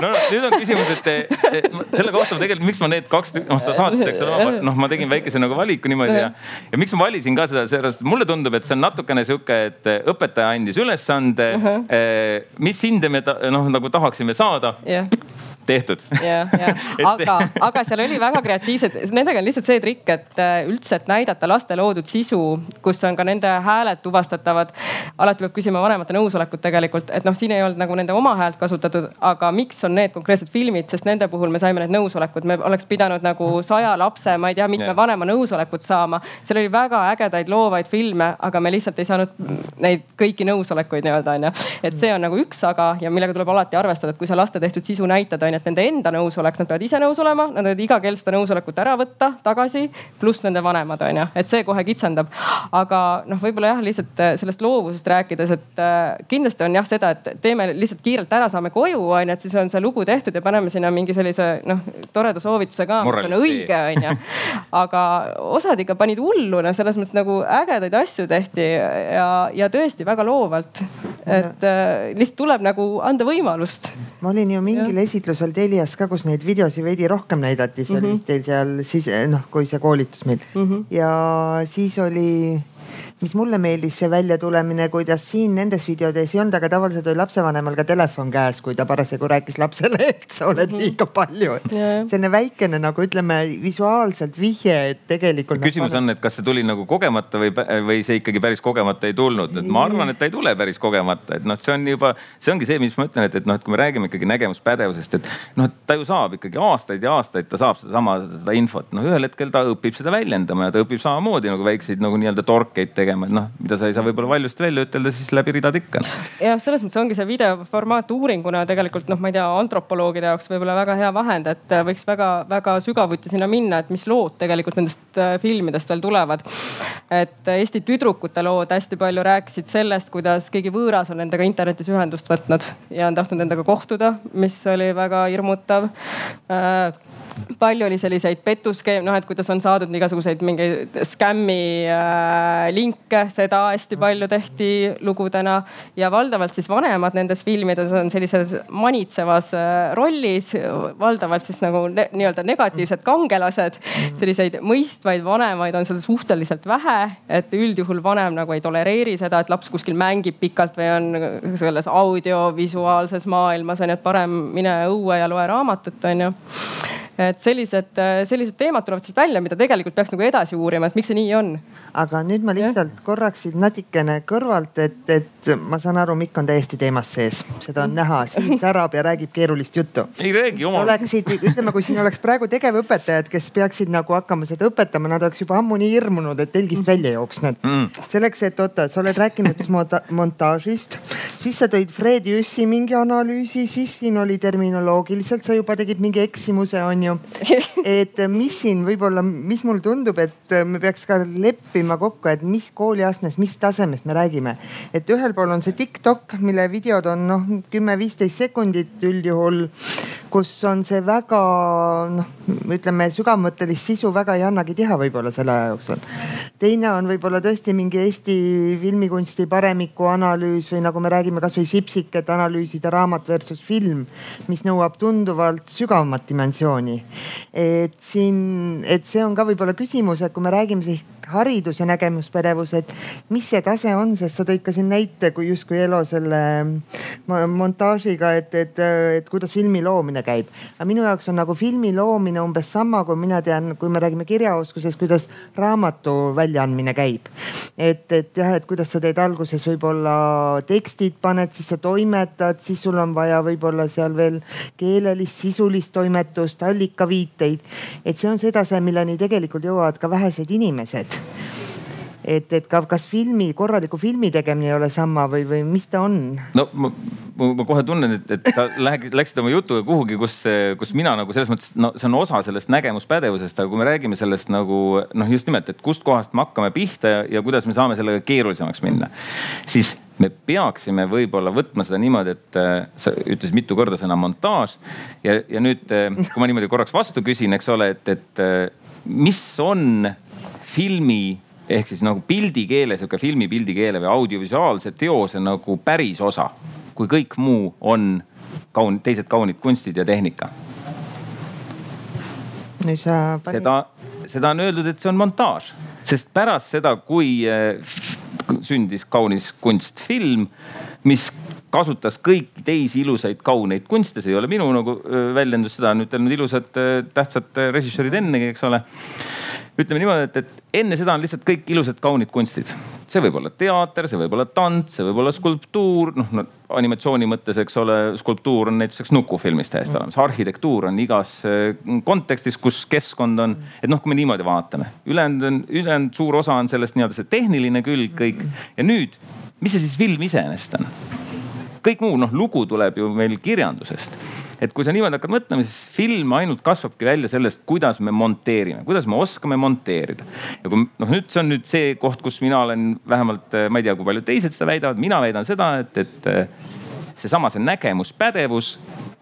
No nüüd on küsimus, et eh, selle kohta tegelikult, miks ma need kaks, noh seda saadet, eks ole, noh ma tegin väikese nagu valiku niimoodi ja. ja miks ma valisin ka seda, sellepärast mulle tundub, et see on natukene sihuke, et õpetaja andis ülesande uh, -huh. mis hinde me ta, noh nagu tahaksime saada jah tehtud. ja, ja aga, aga seal oli väga kreatiivsed, nendega on lihtsalt see trikk, et äh, üldse, et näidata laste loodud sisu, kus on ka nende hääled tuvastatavad. alati peab küsima vanemate nõusolekut tegelikult, et noh, siin ei olnud nagu nende oma häält kasutatud, aga miks on need konkreetsed filmid, sest nende puhul me saime need nõusolekud, me oleks pidanud nagu saja lapse, ma ei tea, mitme vanema nõusolekut saama. seal oli väga ägedaid loovaid filme, aga me lihtsalt ei saanud neid kõiki nõusolekuid nii-öelda onju. et see on nagu üks aga ja millega tuleb alati arvestada, et kui sa laste tehtud sisu näitad onju, et nende enda nõusolek, nad peavad ise nõus olema, nad võivad iga kell seda nõusolekut ära võtta tagasi, pluss nende vanemad on ju, et see kohe kitsendab. aga noh, võib-olla jah, lihtsalt äh, sellest loovusest rääkides, et äh, kindlasti on jah seda, et teeme lihtsalt kiirelt ära, saame koju on ju, et siis on see lugu tehtud ja paneme sinna mingi sellise noh, toreda soovituse ka, mis on õige on ju. aga osad ikka panid hulluna, selles mõttes nagu ägedaid asju tehti ja, ja tõesti väga loovalt. et äh, lihtsalt tuleb nagu anda võimalust. ma olin ju mingil ja. Esitlusel Telias ka, kus neid videosi veidi rohkem näidati, see mm -hmm. oli vist teil seal siis noh, kui see koolitus meil mm -hmm. ja siis oli mis mulle meeldis, see väljatulemine, kuidas siin nendes videodes ei olnud, aga tavaliselt oli lapsevanemal ka telefon käes, kui ta parasjagu rääkis lapsele, et sa oled mm -hmm. liiga palju. Yeah.. selline väikene nagu ütleme visuaalselt vihje, et tegelikult. küsimus nagu... on, et kas see tuli nagu kogemata või, või see ikkagi päris kogemata ei tulnud, et ma arvan, et ta ei tule päris kogemata, et noh, see on juba, see ongi see, mis ma ütlen, et, et noh, et kui me räägime ikkagi nägemuspädevusest, et noh, et ta ju saab ikkagi aastaid ja aastaid, ta saab sedasama, seda infot, noh ühel hetkel ta õpib seda väljendama ja ta õpib samamoodi nagu väikseid nagu nii-öelda torkeid tegema tegema, et noh, mida sa ei saa võib-olla valjusti välja ütelda, siis läbi ridade ikka. jah, selles mõttes ongi see videoformaat uuringuna tegelikult noh, ma ei tea, antropoloogide jaoks võib-olla väga hea vahend, et äh, võiks väga-väga sügavuti sinna minna, et mis lood tegelikult nendest äh, filmidest veel tulevad. et äh, Eesti tüdrukute lood hästi palju rääkisid sellest, kuidas keegi võõras on nendega internetis ühendust võtnud ja on tahtnud nendega kohtuda, mis oli väga hirmutav palju oli selliseid petuskeem, noh et kuidas on saadud igasuguseid mingeid skämmi äh, linke, seda hästi palju tehti lugudena. ja valdavalt siis vanemad nendes filmides on sellises manitsevas äh, rollis, valdavalt siis nagu ne, nii-öelda negatiivsed kangelased. selliseid mõistvaid vanemaid on seal suhteliselt vähe, et üldjuhul vanem nagu ei tolereeri seda, et laps kuskil mängib pikalt või on selles audiovisuaalses maailmas on ju, et parem mine õue ja loe raamatut, on ju et sellised, sellised teemad tulevad sealt välja, mida tegelikult peaks nagu edasi uurima, et miks see nii on. aga nüüd ma lihtsalt ja. korraks siit natukene kõrvalt, et, et ma saan aru, Mikk on täiesti teemas sees, seda on näha, siin särab ja räägib keerulist juttu. ei räägi oma. oleksid, ütleme, kui siin oleks praegu tegevõpetajad, kes peaksid nagu hakkama seda õpetama, nad oleks juba ammu nii hirmunud, et telgist välja jooksnud mm.. selleks, et oota, sa oled rääkinud montaažist, siis sa tõid Fred Jüssi mingi analüüsi, siis siin oli terminoloogiliselt, sa juba tegid mingi eksimuse on ju. Et mis siin võib-olla, mis mulle tundub, et me peaks ka leppima kokku, et mis kooliastmes, mis tasemest me räägime. et ühel pool on see TikTok, mille videod on noh, kümme-viisteist sekundit üldjuhul, kus on see väga noh, ütleme sügavmõttelist sisu väga ei annagi teha võib-olla selle aja jooksul. teine on võib-olla tõesti mingi Eesti filmikunsti paremiku analüüs või nagu me räägime kasvõi Sipsiket analüüsida raamat versus film, mis nõuab tunduvalt sügavamat dimensiooni nii. et siin, et see on ka võib-olla küsimus, et kui me räägime siis haridus ja nägemuspädevus, et mis see tase on, sest sa tõid ka siin näite, kui justkui Elo selle montaažiga, et, et, et kuidas filmi loomine käib. aga minu jaoks on nagu filmi loomine umbes sama, kui mina tean, kui me räägime kirjaoskusest, kuidas raamatu väljaandmine käib. et, et jah, et kuidas sa teed alguses võib-olla tekstid paned, siis sa toimetad, siis sul on vaja võib-olla seal veel keelelist, sisulist toimetust, allikaviiteid. et see on see tase, milleni tegelikult jõuavad ka vähesed inimesed et, et ka, kas filmi, korraliku filmi tegemine ei ole sama või, või mis ta on? no ma, ma, ma kohe tunnen, et, et sa lähed, läksid oma jutuga kuhugi, kus, kus mina nagu selles mõttes, no see on osa sellest nägemuspädevusest, aga kui me räägime sellest nagu noh, just nimelt, et kustkohast me hakkame pihta ja, ja kuidas me saame sellega keerulisemaks minna, siis me peaksime võib-olla võtma seda niimoodi, et äh, sa ütlesid mitu korda sõna montaaž ja, ja nüüd, äh, kui ma niimoodi korraks vastu küsin, eks ole, et, et äh, mis on filmi ehk siis nagu pildikeele, sihuke filmi pildikeele või audiovisuaalse teose nagu päris osa, kui kõik muu on kaun-, teised kaunid kunstid ja tehnika. no sa panid.... seda, seda on öeldud, et see on montaaž, sest pärast seda, kui äh, sündis kaunis kunstfilm, mis kasutas kõiki teisi ilusaid kauneid kunste, see ei ole minu nagu äh, väljendus, seda on ütelnud ilusad äh, tähtsad režissöörid ennegi, eks ole ütleme niimoodi, et, et enne seda on lihtsalt kõik ilusad kaunid kunstid. see võib olla teater, see võib olla tants, see võib olla skulptuur, noh no, animatsiooni mõttes, eks ole, skulptuur on näiteks nukufilmis täiesti olemas, arhitektuur on igas äh, kontekstis, kus keskkond on. et noh, kui me niimoodi vaatame, ülejäänud on, ülejäänud suur osa on sellest nii-öelda see tehniline külg kõik ja nüüd, mis see siis film iseenesest on? kõik muu, noh lugu tuleb ju meil kirjandusest et kui sa niimoodi hakkad mõtlema, siis film ainult kasvabki välja sellest, kuidas me monteerime, kuidas me oskame monteerida. ja kui noh, nüüd see on nüüd see koht, kus mina olen vähemalt, ma ei tea, kui paljud teised seda väidavad, mina väidan seda, et, et seesama see nägemuspädevus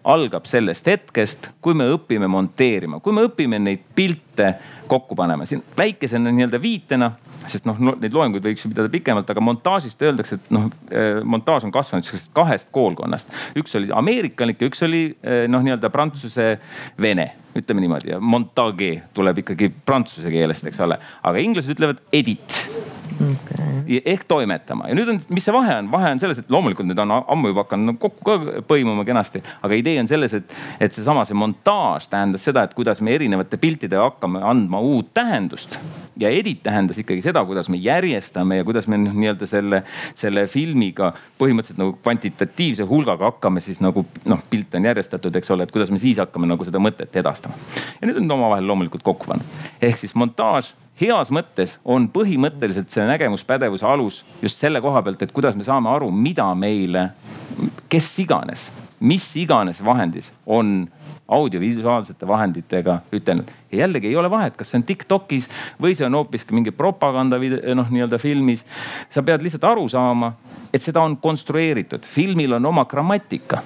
algab sellest hetkest, kui me õpime monteerima, kui me õpime neid pilte kokku panema. siin väikese nii-öelda viitena sest noh, neid loenguid võiks ju pidada pikemalt, aga montaažist öeldakse, et noh, eh, montaaž on kasvanud sihukesest kahest koolkonnast. üks oli ameerikalik ja üks oli eh, noh, nii-öelda prantsuse-vene, ütleme niimoodi ja montage tuleb ikkagi prantsuse keelest, eks ole, aga inglased ütlevad edit okay.. ehk toimetama ja nüüd on, mis see vahe on, vahe on selles, et loomulikult need on ammu juba hakanud kokku ka põimuma kenasti, aga idee on selles, et, et seesama, see montaaž tähendas seda, et kuidas me erinevate piltidega hakkame andma uut tähendust. ja edit tähendas ikkagi seda, kuidas me järjestame ja kuidas me nii-öelda selle, selle filmiga põhimõtteliselt nagu kvantitatiivse hulgaga hakkame siis nagu noh, pilt on järjestatud, eks ole, et kuidas me siis hakkame nagu seda mõtet edastama. ja need on omavahel loomulikult kokku pannud. ehk siis montaaž heas mõttes on põhimõtteliselt see nägemuspädevuse alus just selle koha pealt, et kuidas me saame aru, mida meile, kes iganes, mis iganes vahendis on audiovisuaalsete vahenditega ütelnud. ja jällegi ei ole vahet, kas see on Tiktokis või see on hoopiski mingi propaganda noh, nii-öelda filmis. sa pead lihtsalt aru saama, et seda on konstrueeritud, filmil on oma grammatika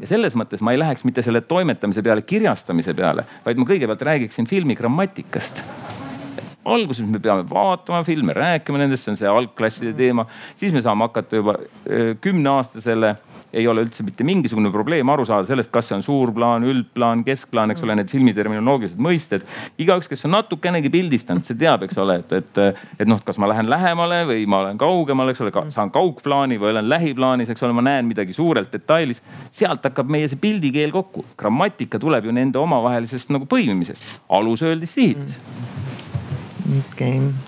ja selles mõttes ma ei läheks mitte selle toimetamise peale, kirjastamise peale, vaid ma kõigepealt räägiksin filmi grammatikast alguses me peame vaatama filme, rääkima nendest, see on see algklasside teema. siis me saame hakata juba kümneaastasele, ei ole üldse mitte mingisugune probleem aru saada sellest, kas see on suurplaan, üldplaan, keskplaan, eks ole, need filmi terminoloogilised mõisted. igaüks, kes on natukenegi pildistanud, see teab, eks ole, et, et, et noh, kas ma lähen lähemale või ma olen kaugemal, eks ole, saan kaugplaani või olen lähiplaanis, eks ole, ma näen midagi suurelt detailis. sealt hakkab meie see pildikeel kokku. grammatika tuleb ju nende omavahelisest nagu põimimisest, alus öeldis sihitis mm.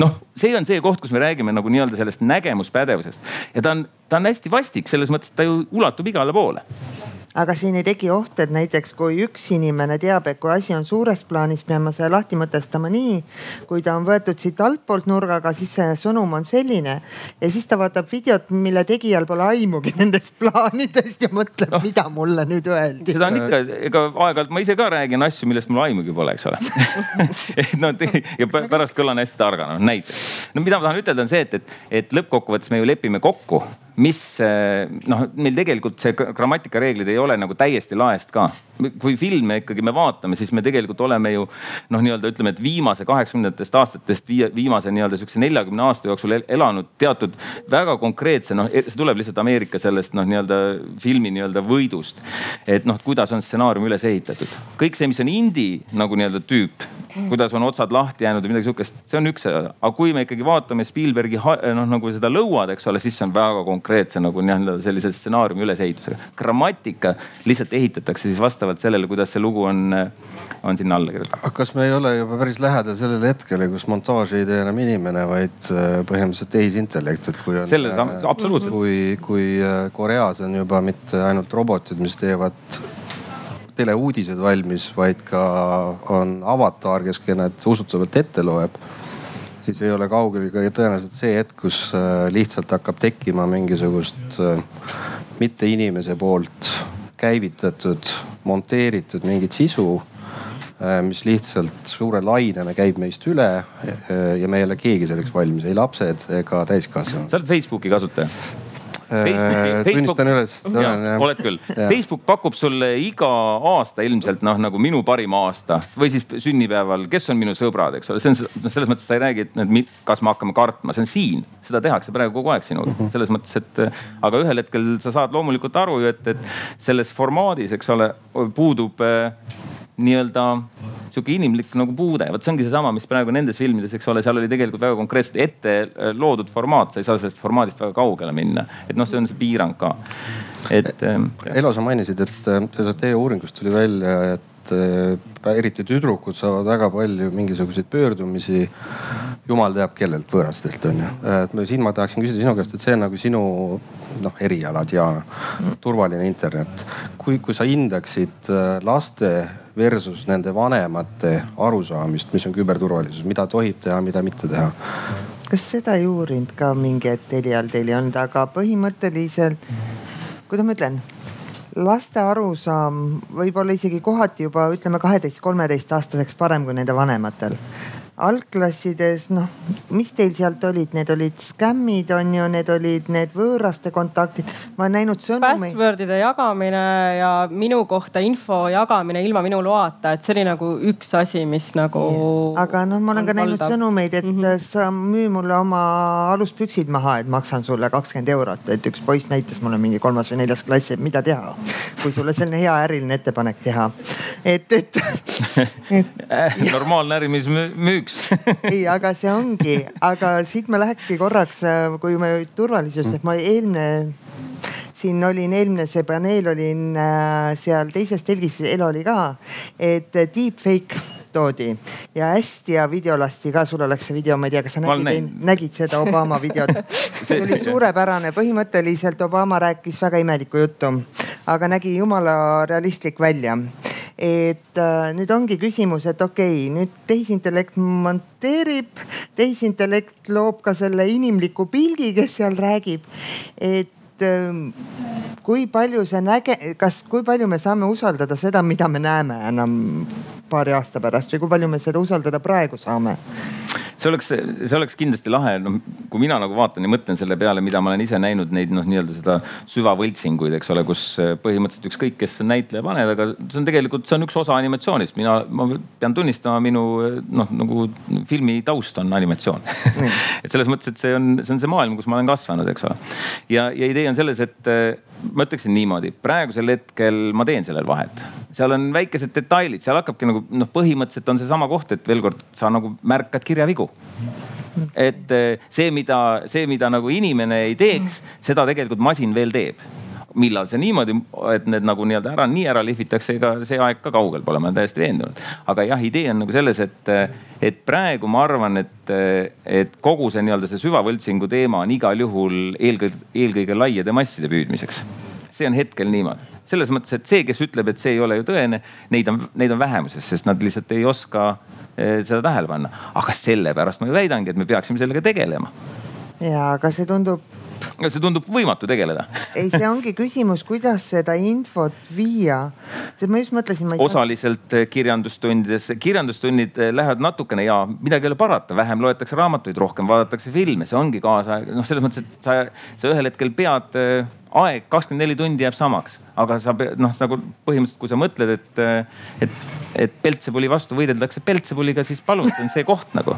Noh, see on see koht, kus me räägime nagu nii-öelda sellest nägemuspädevusest. Ja ta on, ta on hästi vastik selles mõttes, et ta ju ulatub igale poole aga siin ei teki oht, et näiteks kui üks inimene teab, et kui asi on suures plaanis, peame selle lahti mõtestama nii. kui ta on võetud siit altpoolt nurgaga, siis see sõnum on selline ja siis ta vaatab videot, mille tegijal pole aimugi nendest plaanidest ja mõtleb no,, mida mulle nüüd öeldi. seda on ikka, ega aeg-ajalt ma ise ka räägin asju, millest mul aimugi pole, eks ole et no ja pärast kõlan hästi targana näiteks. no mida ma tahan ütelda, on see, et, et, et lõppkokkuvõttes me ju lepime kokku mis eh, noh, meil tegelikult see grammatikareeglid ei ole nagu täiesti laest ka. Kui filme ikkagi me vaatame, siis me tegelikult oleme ju noh, nii-öelda ütleme, et viimase kaheksakümnendatest aastatest viimase nii-öelda sihukese neljakümne aasta jooksul elanud teatud väga konkreetse noh, see tuleb lihtsalt Ameerika sellest noh, nii-öelda filmi nii-öelda võidust. et noh, kuidas on stsenaarium üles ehitatud, kõik see, mis on indie nagu nii-öelda tüüp, kuidas on otsad lahti jäänud või midagi sihukest, see on üks aga kui me ikkagi vaatame Spielbergi noh, nagu seda lõuad, eks ole, siis see on väga konkreetse nagu nii-öelda sellise stsenaariumi ülesehitusega. grammatika lihtsalt ehitatakse siis vastavalt sellele, kuidas see lugu on, on sinna alla kirjutatud. kas me ei ole juba päris lähedal sellele hetkele, kus montaaži ei tee enam inimene, vaid äh, põhimõtteliselt tehisintellekt, et kui on. selles, äh, absoluutselt. kui, kui äh, Koreas on juba mitte ainult robotid, mis teevad teleuudised valmis, vaid ka on avatar, kes need usutavalt ette loeb siis ei ole kaugeltki tõenäoliselt see hetk, kus lihtsalt hakkab tekkima mingisugust mitte inimese poolt käivitatud, monteeritud mingit sisu äh, mis lihtsalt suure lainena käib meist üle ja me ei ole keegi selleks valmis, ei lapsed ega täiskasvanud. sa oled Facebooki kasutaja? Facebook, tunnistan üles, olen jah. oled küll. Facebook pakub sulle iga aasta ilmselt noh, nagu minu parim aasta või siis sünnipäeval, kes on minu sõbrad, eks ole, see on noh, selles mõttes sa ei räägi, et kas me hakkame kartma, see on siin, seda tehakse praegu kogu aeg sinuga mhm. selles mõttes, et aga ühel hetkel sa saad loomulikult aru ju, et, et selles formaadis, eks ole, puudub äh, nii-öelda sihuke inimlik nagu puude, vot see ongi seesama, mis praegu nendes filmides, eks ole, seal oli tegelikult väga konkreetselt ette äh, loodud formaat, sa ei saa sellest formaadist väga kaugele minna. et noh, see on see piirang ka. et. Ähm, Elo, sa mainisid, et äh, teie uuringust tuli välja, et et äh, eriti tüdrukud saavad väga palju mingisuguseid pöördumisi jumal teab kellelt, võõrastelt on ju. et siin ma tahaksin küsida sinu käest, et see on nagu sinu noh, erialad ja turvaline internet. kui, kui sa hindaksid äh, laste versus nende vanemate arusaamist, mis on küberturvalisus, mida tohib teha, mida mitte teha? kas seda ei uurinud ka mingi hetk Elial teil ei olnud, aga põhimõtteliselt, kuidas ma ütlen laste arusaam võib olla isegi kohati juba ütleme kaheteist, kolmeteist aastaseks parem kui nende vanematel algklassides, noh, mis teil sealt olid, need olid skämmid on ju, need olid need võõraste kontaktid. ma olen näinud sõnumeid. Password'ide jagamine ja minu kohta info jagamine ilma minu loata, et see oli nagu üks asi, mis nagu. aga noh, ma olen ka näinud valdav. sõnumeid, et mm -hmm. sa müü mulle oma aluspüksid maha, et maksan sulle kakskümmend eurot, et üks poiss näitas mulle mingi kolmas või neljas klass, et mida teha, kui sulle selline hea äriline ettepanek teha. et, et, et. normaalne ärimeesmüük üks. Ei, aga see ongi, aga siit ma lähekski korraks, äh, kui me turvalisusest, ma eelmine siin olin, eelmine see paneel olin äh, seal teises telgis, Elo oli ka, et äh, deepfake toodi. Ja hästi hea video lasti ka, sul oleks see video, ma ei tea, kas sa nägid, nägid seda Obama videot? See oli suurepärane, põhimõtteliselt Obama rääkis väga imelikku juttu, aga nägi jumala realistlik välja et äh, nüüd ongi küsimus, et okei okay,, nüüd tehisintellekt monteerib, tehisintellekt loob ka selle inimliku pildi, kes seal räägib. et äh, kui palju see näge-, kas, kui palju me saame usaldada seda, mida me näeme enam paari aasta pärast või kui palju me seda usaldada praegu saame? See oleks, see oleks kindlasti lahe, noh kui mina nagu vaatan ja mõtlen selle peale, mida ma olen ise näinud neid noh, nii-öelda seda süvavõltsinguid, eks ole, kus eh, põhimõtteliselt ükskõik, kes on näitleja paneb, aga see on tegelikult, see on üks osa animatsioonist. mina, ma pean tunnistama, minu eh, noh, nagu filmi taust on animatsioon et selles mõttes, et see on, see on see maailm, kus ma olen kasvanud, eks ole. ja, ja idee on selles, et eh, ma ütleksin niimoodi, praegusel hetkel ma teen sellel vahet. Seal on väikesed detailid, seal hakkabki nagu noh, põhimõtteliselt on seesama koht, et veel kord sa nagu märkad kirjavigu et eh, see, mida, see, mida nagu inimene ei teeks, seda tegelikult masin veel teeb millal see niimoodi, et need nagu nii-öelda ära, nii ära lihvitakse, ega see aeg ka kaugel pole, ma olen täiesti veendunud. aga jah, idee on nagu selles, et, et praegu ma arvan, et, et kogu see nii-öelda see süvavõltsingu teema on igal juhul eelkõige, eelkõige laiade masside püüdmiseks. See on hetkel niimoodi selles mõttes, et see, kes ütleb, et see ei ole ju tõene, neid on, neid on vähemuses, sest nad lihtsalt ei oska eh, seda tähele panna. aga sellepärast ma ju väidangi, et me peaksime sellega tegelema. ja, aga see tundub see tundub võimatu tegeleda. ei, see ongi küsimus, kuidas seda infot viia. sest ma just mõtlesin. osaliselt eh, kirjandustundides, kirjandustunnid eh, lähevad natukene ja midagi ei ole parata, vähem loetakse raamatuid, rohkem vaadatakse filme, see ongi kaasaeg, noh, selles mõttes, et sa, sa ühel hetkel pead aeg kakskümmend neli tundi jääb samaks, aga sa noh, nagu põhimõtteliselt, kui sa mõtled, et, et, et Peltsepuli vastu võideldakse Peltsepuliga, siis palun, see on see koht nagu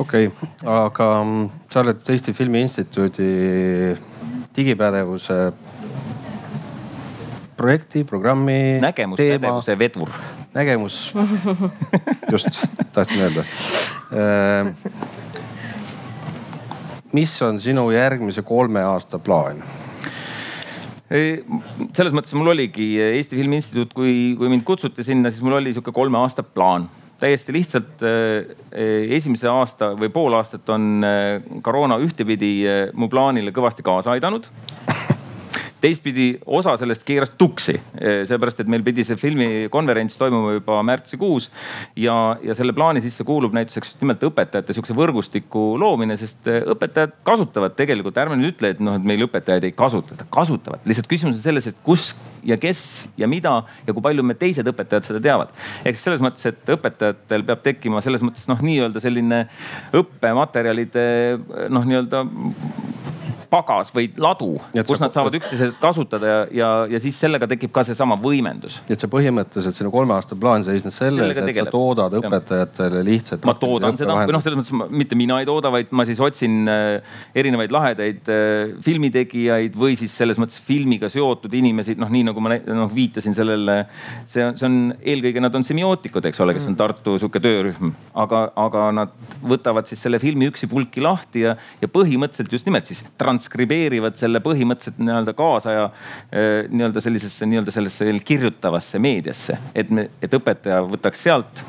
okei okay,, aga mm, sa oled Eesti Filmi Instituudi digipädevuse projekti, programmi. nägemuspädevuse vedur. nägemus, just tahtsin öelda. Mis on sinu järgmise kolme aasta plaan? selles mõttes mul oligi Eesti Filmi Instituut, kui, kui mind kutsuti sinna, siis mul oli sihuke kolme aasta plaan täiesti lihtsalt äh, esimese aasta või pool aastat on koroona ühtepidi mu plaanile kõvasti kaasa aidanud. teistpidi osa sellest keeras tuksi, seepärast et meil pidi see filmikonverents toimuma juba märtsikuus ja, ja selle plaani sisse kuulub näituseks just nimelt õpetajate sihukese võrgustiku loomine, sest õpetajad kasutavad tegelikult, ärme nüüd ütle, et noh, et meil õpetajaid ei kasutata, kasutavad. lihtsalt küsimus on selles, et kus ja kes ja mida ja kui palju me teised õpetajad seda teavad. ehk siis selles mõttes, et õpetajatel peab tekkima selles mõttes noh, nii-öelda selline õppematerjalide noh, nii-öelda pagas või ladu, kus nad saavad üksteisest kasutada ja, ja, ja siis sellega tekib ka seesama võimendus. et see põhimõtteliselt sinu kolme aasta plaan seisnes selles, et sa toodad õpetajatele lihtsalt. ma toodan seda või noh, selles mõttes mitte mina ei tooda, vaid ma siis otsin äh, erinevaid lahedaid äh, filmitegijaid või siis selles mõttes filmiga seotud inimesi, noh nii nagu ma noh viitasin sellele. see on, see on eelkõige nad on semiootikud, eks ole, kes on Tartu sihuke töörühm, aga, aga nad võtavad siis selle filmi üksipulki lahti ja, ja põhimõtteliselt just nimelt siis trans transkribeerivad selle põhimõtteliselt nii-öelda kaasaja eh, nii-öelda sellisesse nii-öelda sellesse kirjutavasse meediasse, et me, et õpetaja võtaks sealt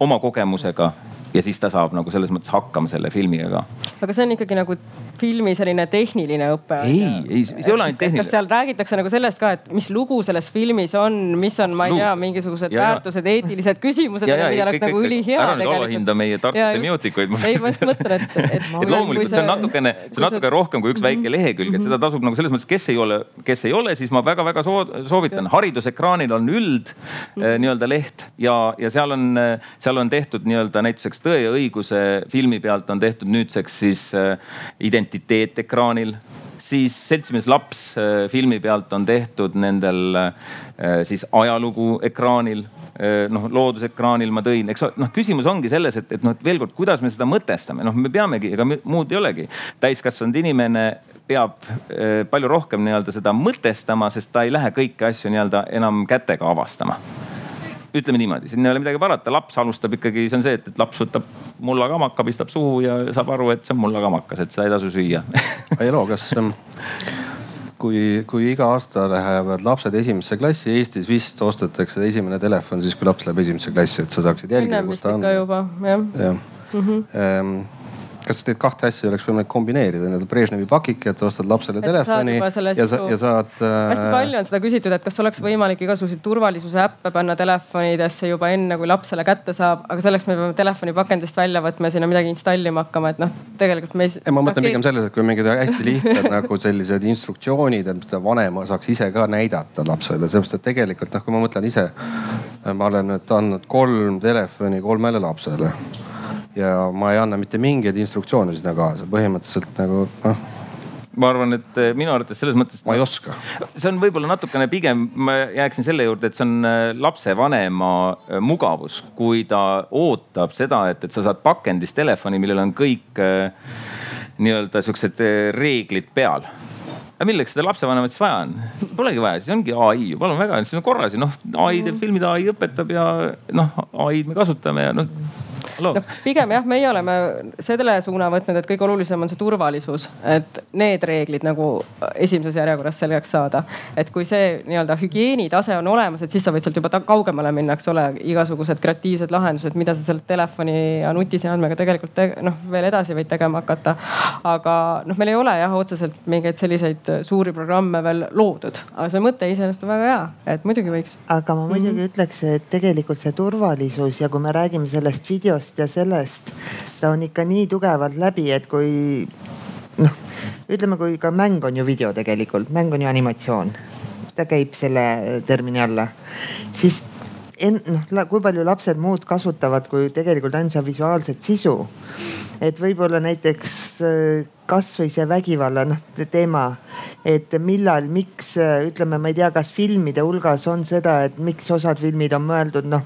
oma kogemusega ja siis ta saab nagu selles mõttes hakkama selle filmiga ka. aga see on ikkagi nagu filmi selline tehniline õpe? ei, ei, see ei ole ainult tehniline. kas seal räägitakse nagu sellest ka, et mis lugu selles filmis on, mis on, ma ei tea, mingisugused ja, väärtused, eetilised küsimused, mida oleks kõik, nagu ülihea. ära nüüd alahinda meie Tartu semiootikuid. ei, ma just mõtlen, et, et. et loomulikult see on natukene, see on natuke rohkem kui üks väike mhm. lehekülg, et seda tasub nagu selles mõttes, kes ei ole, kes ei ole, siis ma väga-väga soovitan. haridusekraanil on üld mhm. nii-öelda leht ja, ja seal on, seal on tehtud nii-öelda näituseks Tõe ja õiguse filmi pealt on tehtud nüüdseks siis äh, identiteet ekraanil siis Seltsimees laps äh, filmi pealt on tehtud nendel äh, siis ajalugu ekraanil. Noh, loodusekraanil ma tõin, eks noh, küsimus ongi selles, et, et noh, et veel kord, kuidas me seda mõtestame, noh, me peamegi, ega muud ei olegi. täiskasvanud inimene peab palju rohkem nii-öelda seda mõtestama, sest ta ei lähe kõiki asju nii-öelda enam kätega avastama ütleme niimoodi, siin ei ole midagi parata, laps alustab ikkagi, see on see, et, et laps võtab mullakamaka, pistab suhu ja saab aru, et see on mullakamakas, et seda ei tasu süüa Elo, kas kui, kui iga aasta lähevad lapsed esimesse klassi, Eestis vist ostetakse esimene telefon siis, kui laps läheb esimesse klassi, et sa saaksid jälgida, kus ta on. juba jah ja. Mm -hmm kas neid kahte asja oleks võimalik kombineerida, nii-öelda Brežnevi pakike, et ostad lapsele et telefoni ja, sa, ja saad äh.... hästi palju on seda küsitud, et kas oleks võimalik igasuguseid turvalisuse äppe panna telefonidesse juba enne, kui laps selle kätte saab, aga selleks me peame telefoni pakendist välja võtma ja sinna midagi installima hakkama, et noh, tegelikult me ei. ma mõtlen pigem selles, et kui mingid hästi lihtsad nagu sellised instruktsioonid, et mida vanem saaks ise ka näidata lapsele, sellepärast et tegelikult noh, kui ma mõtlen ise, ma olen nüüd andnud kolm telefoni kolmele lapsele ja ma ei anna mitte mingeid instruktsioone sinna kaasa, põhimõtteliselt nagu noh ma arvan, et eh, minu arvates selles mõttes. ma ei oska. see on võib-olla natukene pigem, ma jääksin selle juurde, et see on eh, lapsevanema eh, mugavus, kui ta ootab seda, et, et sa saad pakendis telefoni, millel on kõik nii-öelda siuksed reeglid peal aga milleks seda lapsevanemat siis vaja on? Polegi vaja, siis ongi ai ju, palun väga, siis on korras ja noh, ai teeb filmid, ai õpetab ja noh, ai-d me kasutame ja noh noh, pigem jah, meie oleme selle suuna võtnud, et kõige olulisem on see turvalisus, et need reeglid nagu esimeses järjekorras selgeks saada. et kui see nii-öelda hügieenitase on olemas, et siis sa võid sealt juba kaugemale minna, eks ole, igasugused kreatiivsed lahendused, mida sa selle telefoni ja nutiseadmega tegelikult noh, veel edasi võid tegema hakata. aga noh, meil ei ole jah otseselt mingeid selliseid suuri programme veel loodud, aga see mõte iseenesest on väga hea, et muidugi võiks. aga ma muidugi mm -hmm. ütleks, et tegelikult see turvalisus ja kui me räägime sellest videost videost ja sellest, ta on ikka nii tugevalt läbi, et kui noh, ütleme, kui ka mäng on ju video tegelikult, mäng on ju animatsioon. ta käib selle termini alla, siis noh, kui palju lapsed muud kasutavad, kui tegelikult ainult seda visuaalset sisu. Et võib-olla näiteks kasvõi see vägivalla noh teema, et millal, miks ütleme, ma ei tea, kas filmide hulgas on seda, et miks osad filmid on mõeldud noh,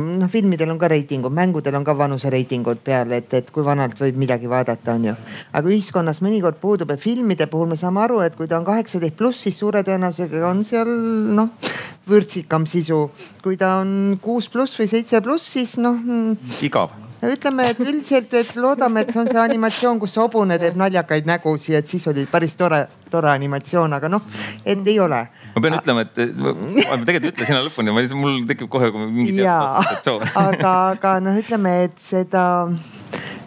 noh filmidel on ka reitingud, mängudel on ka vanusereitingud peal, et, et kui vanalt võib midagi vaadata, on ju. aga ühiskonnas mõnikord puudub ja filmide puhul me saame aru, et kui ta on kaheksateist pluss, siis suure tõenäosusega on seal noh vürtsikam sisu. kui ta on kuus pluss või seitse pluss, siis noh. igav ütleme, et üldiselt, et loodame, et see on see animatsioon, kus hobune teeb naljakaid nägusid, et siis oli päris tore, tore animatsioon, aga noh, et ei ole. ma pean ütlema, et ma tegelikult ütlen sinna lõpuni, ma mul tekib kohe mingi assotsiatsioon aga, aga noh, ütleme, et seda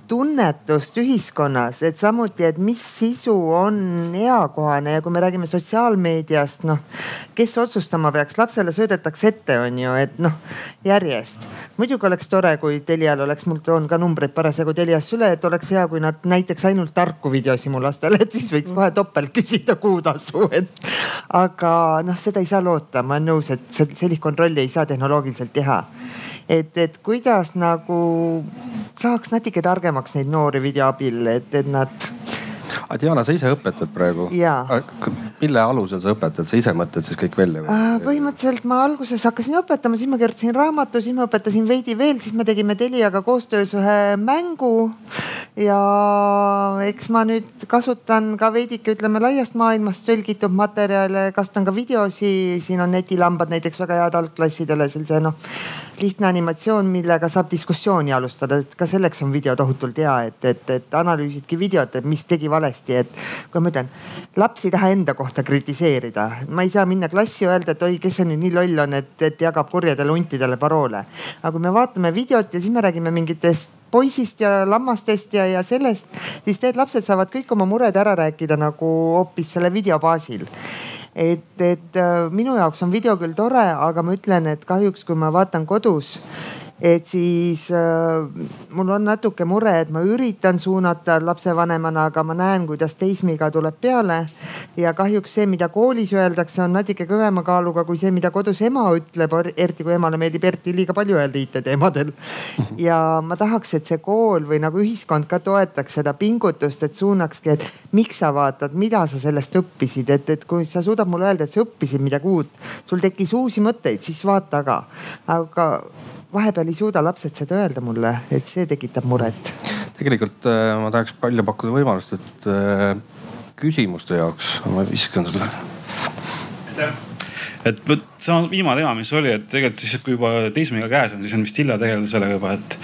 tunnetust ühiskonnas, et samuti, et mis sisu on eakohane ja kui me räägime sotsiaalmeediast, noh, kes otsustama peaks, lapsele söödetakse ette, on ju, et noh, järjest. muidugi oleks tore, kui Telial oleks, mul on ka numbreid parasjagu Telias üle, et oleks hea, kui nad näiteks ainult tarku videosi mu lastele, et siis võiks kohe topelt küsida kuutasu, et. aga noh, seda ei saa loota, ma olen nõus, et sellist kontrolli ei saa tehnoloogiliselt teha et, et kuidas nagu saaks natuke targemaks neid noori video abil, et, et nad aga Diana, sa ise õpetad praegu? mille alusel sa õpetad, sa ise mõtled siis kõik välja või? Põhimõtteliselt ma alguses hakkasin õpetama, siis ma kirjutasin raamatu, siis ma õpetasin veidi veel, siis me tegime Teliaga koostöös ühe mängu. ja eks ma nüüd kasutan ka veidike, ütleme laiast maailmast tõlgitud materjale, kasutan ka videosi, siin on netilambad näiteks väga head algklassidele, sellise noh lihtne animatsioon, millega saab diskussiooni alustada, et ka selleks on video tohutult hea, et, et, et analüüsidki videot, et mis tegi valesti, et kui ma ütlen, laps ei taha enda kohta kritiseerida, ma ei saa minna klassi öelda, et oi, kes see nüüd nii loll on, et, et jagab kurjadele huntidele paroole. aga kui me vaatame videot ja siis me räägime mingitest poisist ja lammastest ja, ja sellest, siis need lapsed saavad kõik oma mured ära rääkida nagu hoopis selle video baasil et, et äh, minu jaoks on video küll tore, aga ma ütlen, et kahjuks, kui ma vaatan kodus et siis äh, mul on natuke mure, et ma üritan suunata lapsevanemana, aga ma näen, kuidas teismiga tuleb peale. Ja kahjuks see, mida koolis öeldakse, on natuke kõvema kaaluga kui see, mida kodus ema ütleb, eriti kui emale meeldib eriti liiga palju öelda IT-teemadel. ja ma tahaks, et see kool või nagu ühiskond ka toetaks seda pingutust, et suunakski, et miks sa vaatad, mida sa sellest õppisid, et, et kui sa suudad mulle öelda, et sa õppisid midagi uut, sul tekkis uusi mõtteid, siis vaata ka. aga vahepeal ei suuda lapsed seda öelda mulle, et see tekitab muret. tegelikult äh, ma tahaks välja pakkuda võimalust, et äh, küsimuste jaoks ma viskan sulle. aitäh et vot see viimane teema, mis oli, et tegelikult siis, kui juba teismega käes on, siis on vist hilja tegeleda sellega juba, et,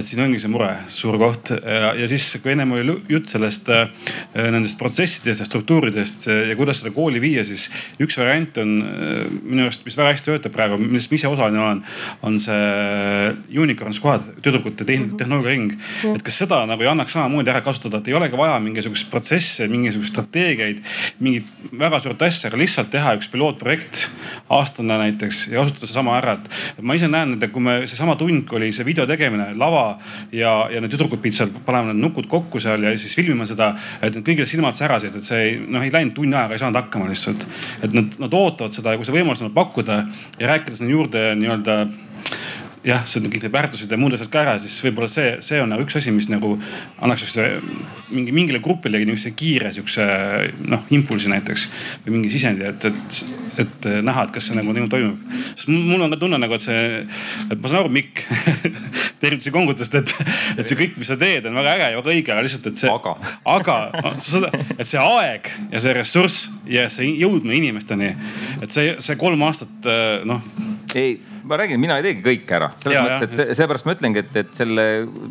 et siin ongi see mure, suur koht. ja, ja siis, kui ennem oli jutt sellest, äh, nendest protsessidest ja struktuuridest ja kuidas seda kooli viia, siis üks variant on äh, minu arust, mis väga hästi töötab praegu, millest ma ise osaline olen, on see unicorn squad, tüdrukute Mhm. tehnoloogiaring. et kas seda nagu ei annaks samamoodi ära kasutada, et ei olegi vaja mingisugust protsesse, mingisuguseid strateegiaid, mingit väga suurt asja, aga lihtsalt teha üks pilootprojekt aastane näiteks ja kasutada seesama ära, et ma ise näen, et kui me seesama tund, kui oli see video tegemine, lava ja, ja need tüdrukud pidid seal panema need nukud kokku seal ja siis filmima seda, et kõigil silmad särasid, et see ei, noh ei läinud tunni ajaga, ei saanud hakkama lihtsalt. et nad, nad ootavad seda ja kui see võimalus on pakkuda ja rääkida sinna juurde nii-öelda jah, see on kõik need väärtused ja muud asjad ka ära, siis võib-olla see, see on nagu üks asi, mis nagu annaks siukse mingi mingile grupile niisuguse kiire siukse noh impulsi näiteks või mingi sisendi, et, et, et näha, et kas see nagu niimoodi toimub. sest mul on ka tunne nagu, et see, et ma saan aru, Mikk tervitusi kongutust, et, et see kõik, mis sa teed, on väga äge ja väga õige, aga lihtsalt, et see. aga, aga et see aeg ja see ressurss ja see jõudmine inimesteni, et see, see kolm aastat noh. ei ma räägin, mina ei teegi kõike ära, selles ja, mõttes, et seepärast ma ütlengi, et, et selle,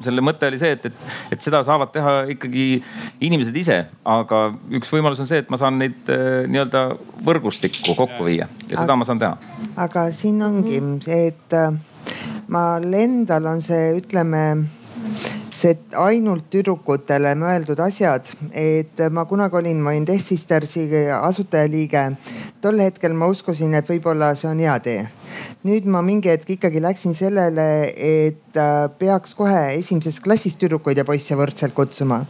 selle mõte oli see, et, et, et seda saavad teha ikkagi inimesed ise. aga üks võimalus on see, et ma saan neid äh, nii-öelda võrgustikku kokku viia ja seda aga, ma saan teha. aga siin ongi see, et äh, mal endal on see, ütleme see ainult tüdrukutele mõeldud asjad, et ma kunagi olin, ma olin Death Sistersi asutajaliige. tol hetkel ma uskusin, et võib-olla see on hea tee nüüd ma mingi hetk ikkagi läksin sellele, et äh, peaks kohe esimesest klassist tüdrukuid ja poisse võrdselt kutsuma.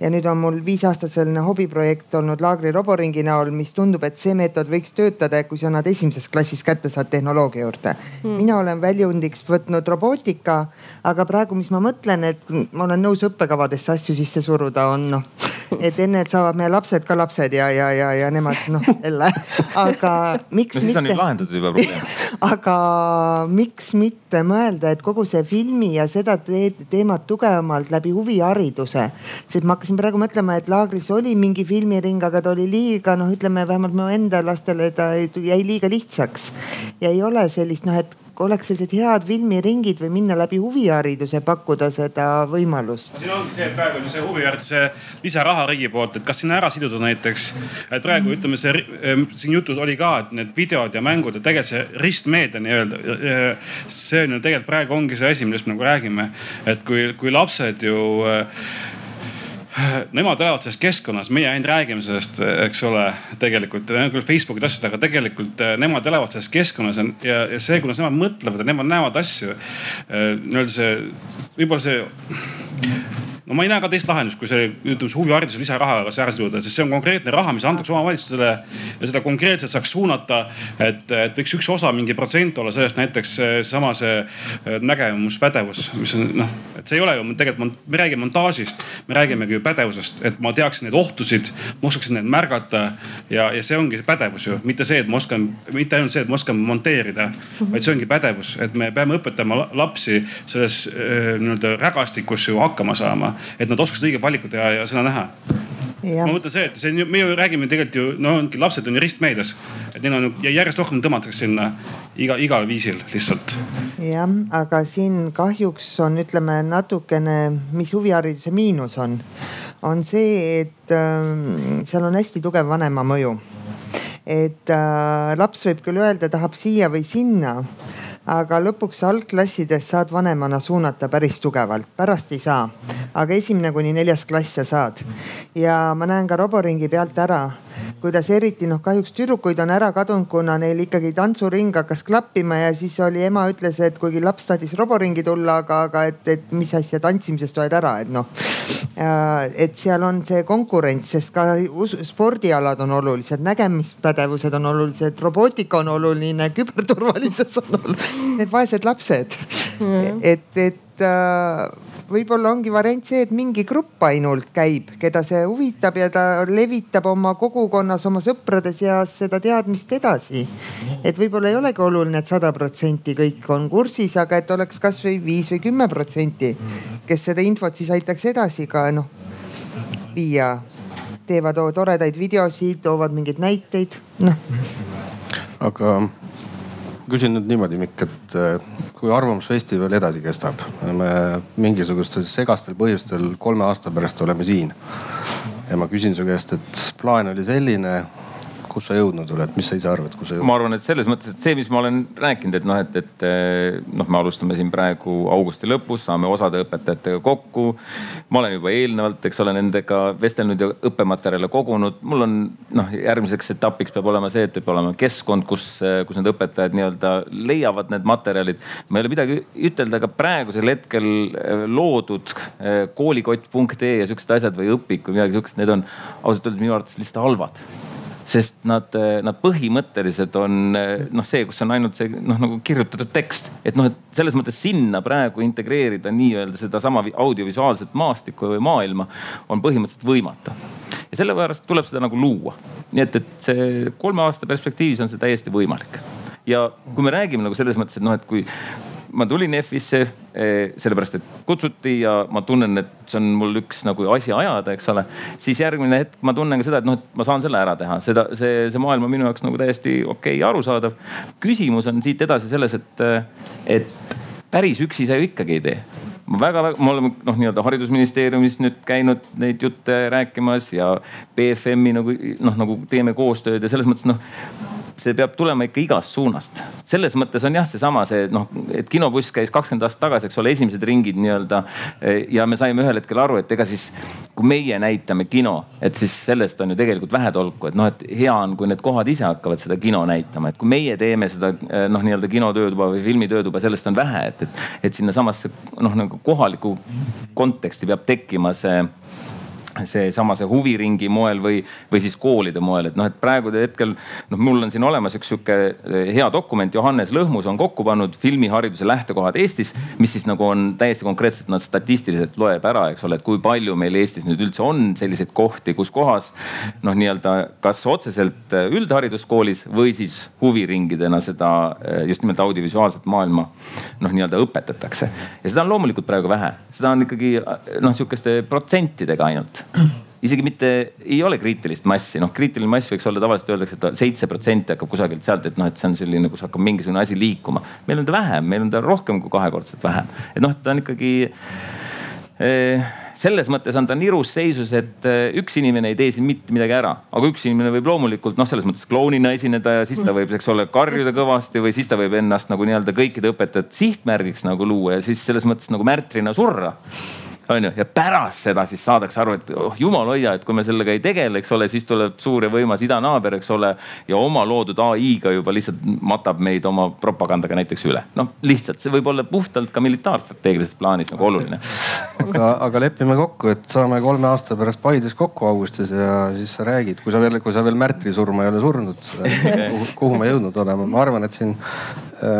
ja nüüd on mul viis aastat selline hobiprojekt olnud Laagri roboringi näol, mis tundub, et see meetod võiks töötada, kui sa nad esimesest klassist kätte saad tehnoloogia juurde hmm.. mina olen väljundiks võtnud robootika, aga praegu, mis ma mõtlen, et ma olen nõus õppekavadesse asju sisse suruda, on noh et enne, et saavad meie lapsed ka lapsed ja, ja, ja, ja nemad noh jälle, aga miks no, mitte. siis on nüüd lahendatud juba probleem. aga miks mitte mõelda, et kogu see filmi ja seda te teemat tugevamalt läbi huvihariduse. sest ma hakkasin praegu mõtlema, et laagris oli mingi filmiring, aga ta oli liiga noh, ütleme vähemalt mu enda lastele ta jäi liiga lihtsaks. ja ei ole sellist noh, et oleks sellised head filmiringid või minna läbi huvihariduse, pakkuda seda võimalust? siin ongi see, praegu on see huvihariduse lisaraha riigi poolt, et kas sinna ära siduda näiteks, et praegu ütleme, see siin jutus oli ka, et need videod ja mängud ja tegelikult see ristmeedia nii-öelda. see on ju tegelikult praegu ongi see asi, millest me nagu räägime, et kui, kui lapsed ju nemad elavad selles keskkonnas, meie ainult räägime sellest, eks ole, tegelikult küll Facebooki asjad, aga tegelikult äh, nemad elavad selles keskkonnas ja, ja see, kuidas nemad mõtlevad ja nemad näevad asju. Äh, nii-öelda see, võib-olla see no ma ei näe ka teist lahendust, kui see ütleme huvihariduse lisarahaga ära siduda, sest see on konkreetne raha, mis antakse omavalitsustele ja seda konkreetselt saaks suunata. et, et võiks üks osa, mingi protsent olla sellest näiteks seesama see äh, nägemuspädevus, mis on noh, et see ei ole ju tegelikult, me räägime montaažist, me räägimegi ju pädevusest, et ma teaksin neid ohtusid, ma oskaksin neid märgata ja, ja see ongi see pädevus ju, mitte see, et ma oskan, mitte ainult see, et ma oskan monteerida, vaid see ongi pädevus, et me peame õpetama lapsi selles äh, nii-öelda rägastikus ju hakkama saama et nad oskaksid õiget valikut teha ja seda näha. Ja. ma mõtlen see, et see me ju räägime tegelikult ju, no ongi lapsed on ju ristmeedias, et neil on ju ja järjest rohkem tõmmatakse sinna iga, igal viisil lihtsalt. jah, aga siin kahjuks on, ütleme natukene, mis huvihariduse miinus on, on see, et äh, seal on hästi tugev vanema mõju. et äh, laps võib küll öelda, tahab siia või sinna aga lõpuks algklassides saad vanemana suunata päris tugevalt, pärast ei saa. Aga esimene kuni neljas klass sa saad. ja ma näen ka Roboringi pealt ära, kuidas eriti noh, kahjuks tüdrukuid on ära kadunud, kuna neil ikkagi tantsuring hakkas klappima ja siis oli ema ütles, et kuigi laps tahtis Roboringi tulla, aga, aga et, et mis asja tantsimisest oled ära, et noh. et seal on see konkurents, sest ka spordialad on olulised, nägemispädevused on olulised, robootika on oluline, küberturvalisus on oluline need vaesed lapsed mm.. et, et äh, võib-olla ongi variant see, et mingi grupp ainult käib, keda see huvitab ja ta levitab oma kogukonnas, oma sõprade seas seda teadmist edasi. et võib-olla ei olegi oluline et, et sada protsenti kõik on kursis, aga et oleks kasvõi viis või kümme protsenti, kes seda infot siis aitaks edasi ka noh viia, teevad toredaid videosid, toovad mingeid näiteid, noh. aga küsin nüüd niimoodi, Mikk, et äh, kui Arvamusfestival edasi kestab, me mingisugustel segastel põhjustel kolme aasta pärast oleme siin. ja ma küsin su käest, et plaan oli selline, kus sa jõudnud oled, mis sa ise arvad, kus sa jõudnud? ma arvan, et selles mõttes, et see, mis ma olen rääkinud, et noh, et, et eh, noh, me alustame siin praegu augusti lõpus, saame osade õpetajatega kokku. ma olen juba eelnevalt, eks ole, nendega vestelnud ja õppematerjale kogunud. mul on noh, järgmiseks etapiks peab olema see, et peab olema keskkond, kus, kus need õpetajad nii-öelda leiavad need materjalid. ma ei ole midagi ütelda, aga praegusel hetkel eh, loodud eh, koolikott.ee ja sihukesed asjad või õpik või midagi sihukest, need on ausalt öeldes minu arvates lihtsalt halvad sest nad, nad põhimõtteliselt on noh, see, kus on ainult see noh, nagu kirjutatud tekst, et noh, et selles mõttes sinna praegu integreerida nii-öelda sedasama audiovisuaalset maastikku või maailma on põhimõtteliselt võimatu. ja sellepärast tuleb seda nagu luua. nii et, et see kolme aasta perspektiivis on see täiesti võimalik ja kui me räägime nagu selles mõttes, et noh, et kui ma tulin EF-isse eh, sellepärast, et kutsuti ja ma tunnen, et see on mul üks nagu asi ajada, eks ole. siis järgmine hetk ma tunnen ka seda, et noh, et ma saan selle ära teha, seda, see, see maailm on minu jaoks nagu täiesti okei okay, arusaadav. küsimus on siit edasi selles, et, et päris üksi sa ju ikkagi ei tee ma väga-väga, me oleme noh, nii-öelda haridusministeeriumis nüüd käinud neid jutte rääkimas ja BFM-i nagu noh, nagu teeme koostööd ja selles mõttes noh see peab tulema ikka igast suunast. selles mõttes on jah, seesama see noh, et kinobuss käis kakskümmend aastat tagasi, eks ole, esimesed ringid nii-öelda. ja me saime ühel hetkel aru, et ega siis kui meie näitame kino, et siis sellest on ju tegelikult vähe tolku, et noh, et hea on, kui need kohad ise hakkavad seda kino näitama, et kui meie teeme seda noh, nii-öelda kinotöötuba või filmitöötuba, sellest on vähe, et, et, et sinnasamasse noh, nagu kohalikku konteksti peab tekkima see seesama see huviringi moel või, või siis koolide moel, et noh, et praegu hetkel noh, mul on siin olemas üks sihuke eh, hea dokument, Johannes Lõhmus on kokku pannud filmihariduse lähtekohad Eestis, mis siis nagu on täiesti konkreetselt nad statistiliselt loeb ära, eks ole, et kui palju meil Eestis nüüd üldse on selliseid kohti, kus kohas noh, nii-öelda kas otseselt eh, üldhariduskoolis või siis huviringidena seda eh, just nimelt audiovisuaalset maailma noh, nii-öelda õpetatakse. ja seda on loomulikult praegu vähe, seda on ikkagi noh, sihukeste protsentidega ainult isegi mitte ei ole kriitilist massi, noh kriitiline mass võiks olla tavaliselt öeldakse, et seitse protsenti hakkab kusagilt sealt, et noh, et see on selline, kus hakkab mingisugune asi liikuma. meil on ta vähem, meil on ta rohkem kui kahekordselt vähem, et noh, ta on ikkagi eh, selles mõttes on ta nirus seisus, et eh, üks inimene ei tee siin mitte midagi ära, aga üks inimene võib loomulikult noh, selles mõttes klounina esineda ja siis ta võib, eks ole, karjuda kõvasti või siis ta võib ennast nagu nii-öelda kõikide õpetajate sihtmärgiks nagu luua ja siis selles mõttes nagu märtrina surra onju, ja pärast seda siis saadakse aru, et oh jumal hoia, et kui me sellega ei tegele, eks ole, siis tuleb suur ja võimas idanaaber, eks ole. ja oma loodud ai-ga juba lihtsalt matab meid oma propagandaga näiteks üle. noh, lihtsalt see võib olla puhtalt ka militaarstrateegilises plaanis nagu oluline. aga, aga lepime kokku, et saame kolme aasta pärast Paides kokku augustis ja siis sa räägid, kui sa veel, kui sa veel Märtri surma ei ole surnud, kuhu, kuhu me jõudnud oleme. ma arvan, et siin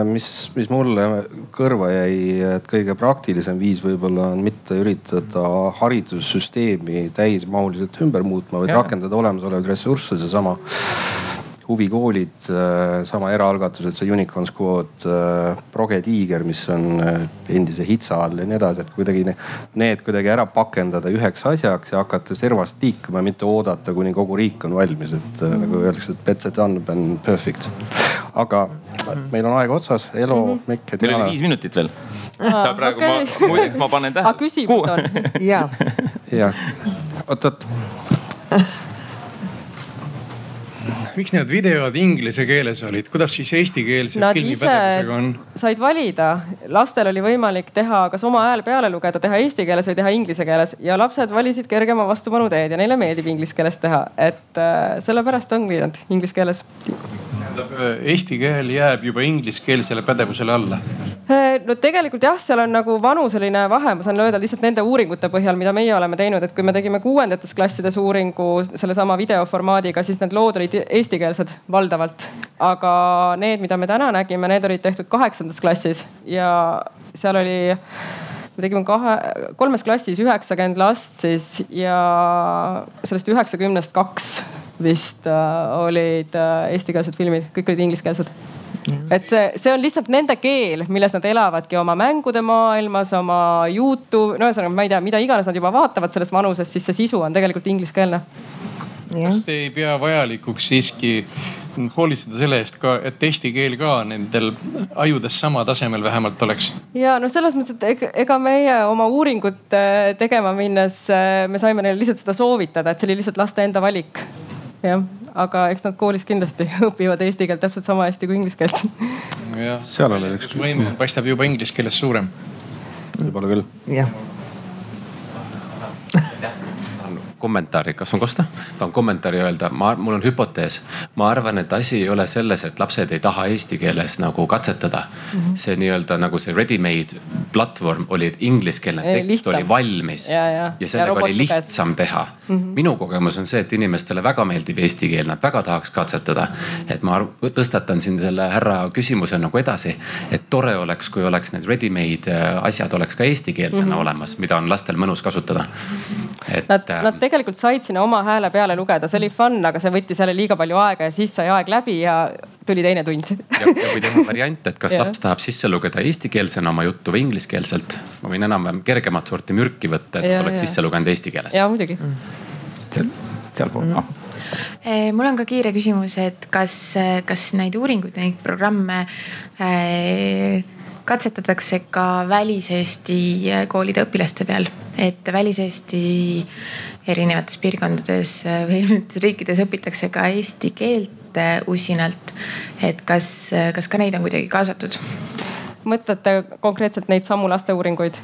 mis, mis mulle kõrva jäi, et kõige praktilisem viis võib-olla on mitte üritada haridussüsteemi täismahuliselt ümber muutma, vaid ja. rakendada olemasolevaid ressursse, seesama huvikoolid, äh, sama eraalgatused, see Unicorn Squad, äh, Proge Tiiger, mis on endise HITSA all ja nii edasi, et kuidagi need kuidagi ära pakendada üheks asjaks ja hakata servast liikuma, mitte oodata, kuni kogu riik on valmis, et mm. nagu öeldakse, et bets are done and perfect. aga meil on aeg otsas, Elo mm, -hmm. Mikk ja Diana. meil oli viis minutit veel. praegu okay. ma, muideks ma panen tähele. aga küsimus on? ja. jah, oot-oot miks need videod inglise keeles olid, kuidas siis eestikeelse filmipädevusega on? said valida, lastel oli võimalik teha, kas oma hääl peale lugeda, teha eesti keeles või teha inglise keeles. Ja lapsed valisid kergema vastupanu teed ja neile meeldib inglise keeles teha, et äh, sellepärast ongi nad inglise keeles. Tähendab, eesti keel jääb juba ingliskeelsele pädevusele alla? Äh, no tegelikult jah, seal on nagu vanuseline vahe, ma saan öelda lihtsalt nende uuringute põhjal, mida meie oleme teinud, et kui me tegime kuuendates klassides uuringu sellesama videoformaadiga, siis need lood olid eestikeelsed valdavalt. aga need, mida me täna nägime, need olid tehtud kaheksandas klassis ja seal oli me tegime kahe, kolmes klassis üheksakümmend last siis ja sellest üheksakümnest kaks vist äh, olid äh, eestikeelsed filmid, kõik olid ingliskeelsed. et see, see on lihtsalt nende keel, milles nad elavadki oma mängude maailmas, oma Youtube, no ühesõnaga, ma ei tea, mida iganes nad juba vaatavad selles vanuses, siis see sisu on tegelikult ingliskeelne. Kas te ei pea vajalikuks siiski hoolitseda selle eest ka, et eesti keel ka nendel ajudes sama tasemel vähemalt oleks? ja no selles mõttes, et ega meie oma uuringut äh, tegema minnes me saime neile lihtsalt seda soovitada, et see oli lihtsalt laste enda valik jah, aga eks nad koolis kindlasti õpivad eesti keelt täpselt sama hästi kui inglise keelt. seal oli üks. võime paistab juba inglise keeles suurem. võib-olla küll. jah kommentaari, kas on kosta? tahan kommentaari öelda, ma, mul on hüpotees. ma arvan, et asi ei ole selles, et lapsed ei taha eesti keeles nagu katsetada mm. -hmm. see nii-öelda nagu see ready-made platvorm oli, et ingliskeelne tekst oli valmis ja, ja. ja sellega ja oli lihtsam teha mm. -hmm. minu kogemus on see, et inimestele väga meeldib eesti keel, nad väga tahaks katsetada. et ma tõstatan siin selle härra küsimuse nagu edasi, et tore oleks, kui oleks need ready-made äh, asjad oleks ka eestikeelsena mm -hmm. olemas, mida on lastel mõnus kasutada. et. Nad, nad tegelikult said sinna oma hääle peale lugeda, see oli fun, aga see võttis jälle liiga palju aega ja siis sai aeg läbi ja tuli teine tund. ja, ja kui teha variant, et kas laps tahab sisse lugeda eestikeelsena oma juttu või ingliskeelselt, ma võin enam-vähem kergemat sorti mürki võtta, et ja, oleks ja. sisse lugenud eesti keeles. ja muidugi mm.. sealpool mm. -hmm. Eh, mul on ka kiire küsimus, et kas, kas neid uuringuid, neid programme äh, katsetatakse ka väliseesti koolide õpilaste peal, et väliseesti erinevates piirkondades või erinevates riikides õpitakse ka eesti keelt äh, usinalt. et kas, kas ka neid on kuidagi kaasatud? mõtlete konkreetselt neid samu lasteuuringuid?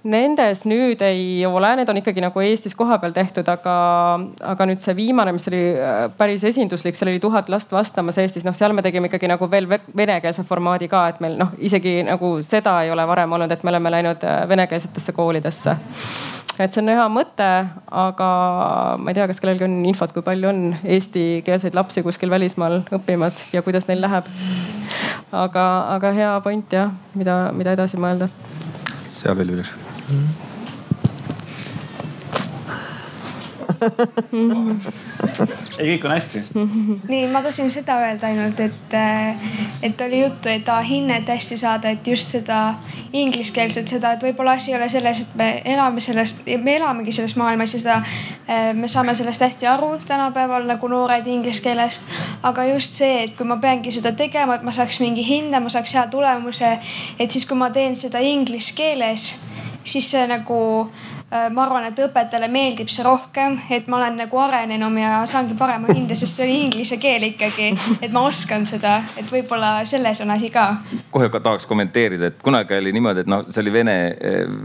Nendes nüüd ei ole, need on ikkagi nagu Eestis kohapeal tehtud, aga, aga nüüd see viimane, mis oli äh, päris esinduslik, seal oli tuhat last vastamas Eestis, noh, seal me tegime ikkagi nagu veel venekeelse formaadi ka, et meil noh, isegi nagu seda ei ole varem olnud, et me oleme läinud äh, venekeelsetesse koolidesse et see on hea mõte, aga ma ei tea, kas kellelgi on infot, kui palju on eestikeelseid lapsi kuskil välismaal õppimas ja kuidas neil läheb. aga, aga hea point jah, mida, mida edasi mõelda. seal oli üks ei, kõik on hästi. nii, ma tahtsin seda öelda ainult, et, et oli juttu, et tahab hinnet hästi saada, et just seda ingliskeelset, seda, et võib-olla asi ei ole selles, et me elame selles, me elamegi selles maailmas ja seda me saame sellest hästi aru tänapäeval nagu noored inglise keelest. aga just see, et kui ma peangi seda tegema, et ma saaks mingi hinde, ma saaks hea tulemuse, et siis, kui ma teen seda inglise keeles, siis see nagu ma arvan, et õpetajale meeldib see rohkem, et ma olen nagu arenenum ja saangi parema hinde, sest see oli inglise keel ikkagi. et ma oskan seda, et võib-olla selles on asi ka. kohe ka tahaks kommenteerida, et kunagi oli niimoodi, et noh, see oli Vene,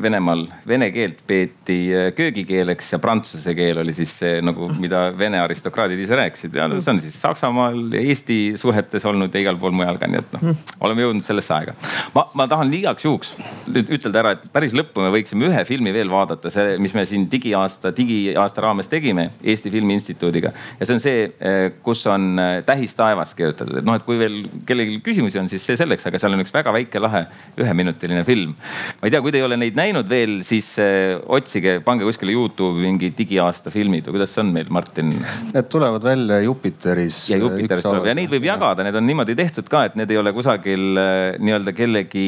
Venemaal, vene keelt peeti äh, köögikeeleks ja prantsuse keel oli siis see nagu, mida Vene aristokraadid ise rääkisid ja see on siis Saksamaal Eesti suhetes olnud ja igal pool mujal ka, nii et noh, oleme jõudnud sellesse aega. ma, ma tahan igaks juhuks ütelda ära, et päris lõppu me võiksime ühe filmi veel vaadata see, mis me siin digiaasta, digiaasta raames tegime Eesti Filmi Instituudiga. ja see on see, eh, kus on eh, Tähis taevas kirjutatud, et noh, et kui veel kellelgi küsimusi on, siis see selleks, aga seal on üks väga väike lahe üheminutiline film. ma ei tea, kui te ei ole neid näinud veel, siis eh, otsige, pange kuskile Youtube'i mingi digiaasta filmid või kuidas see on meil, Martin? Need tulevad välja Jupiteris. ja Jupiteris tuleb ja neid võib jagada, need on niimoodi tehtud ka, et need ei ole kusagil nii-öelda kellegi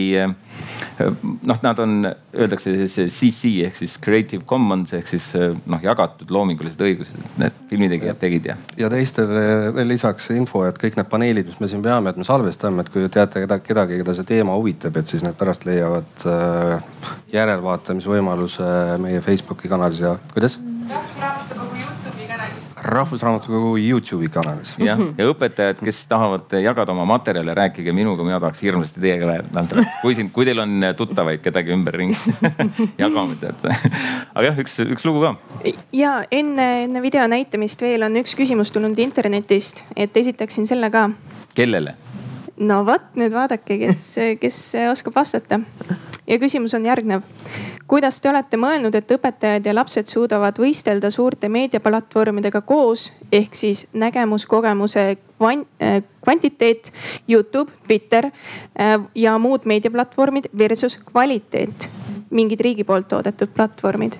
noh, nad on, öeldakse CC ehk siis Creative Commons ehk siis noh, jagatud loomingulised õigused, need filmitegijad tegid ja. ja teistele veel lisaks info, et kõik need paneelid, mis me siin peame, et me salvestame, et kui teate kedagi, keda see teema huvitab, et siis need pärast leiavad äh, järelvaatamisvõimaluse meie Facebooki kanalis ja kuidas? Rahvusraamatukogu Youtube'i kanalis. jah, ja õpetajad, kes tahavad jagada oma materjale, rääkige minuga, mina tahaks hirmsasti teiega rääkida. kui siin, kui teil on tuttavaid kedagi ümberringi jagame tead. aga jah, üks, üks lugu ka. ja enne, enne video näitamist veel on üks küsimus tulnud internetist, et esitaksin selle ka. kellele? no vot, nüüd vaadake, kes, kes oskab vastata. ja küsimus on järgnev kuidas te olete mõelnud, et õpetajad ja lapsed suudavad võistelda suurte meediaplatvormidega koos ehk siis nägemuskogemuse äh, kvantiteet, Youtube, Twitter äh, ja muud meediaplatvormid versus kvaliteet, mingid riigi poolt toodetud platvormid.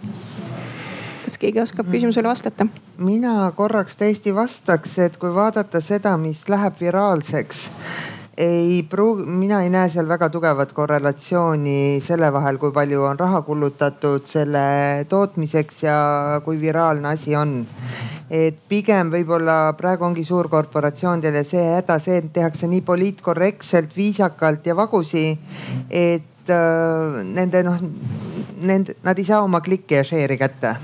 Kas keegi oskab küsimusele vastata? mina korraks tõesti vastaks, et kui vaadata seda, mis läheb viraalseks ei pruugi, mina ei näe seal väga tugevat korrelatsiooni selle vahel, kui palju on raha kulutatud selle tootmiseks ja kui viraalne asi on. et pigem võib-olla praegu ongi suurkorporatsioonidel ja see häda see, et tehakse nii poliitkorrektselt, viisakalt ja vagusi, et äh, nende noh, nende, nad ei saa oma klikki ja share'i kätte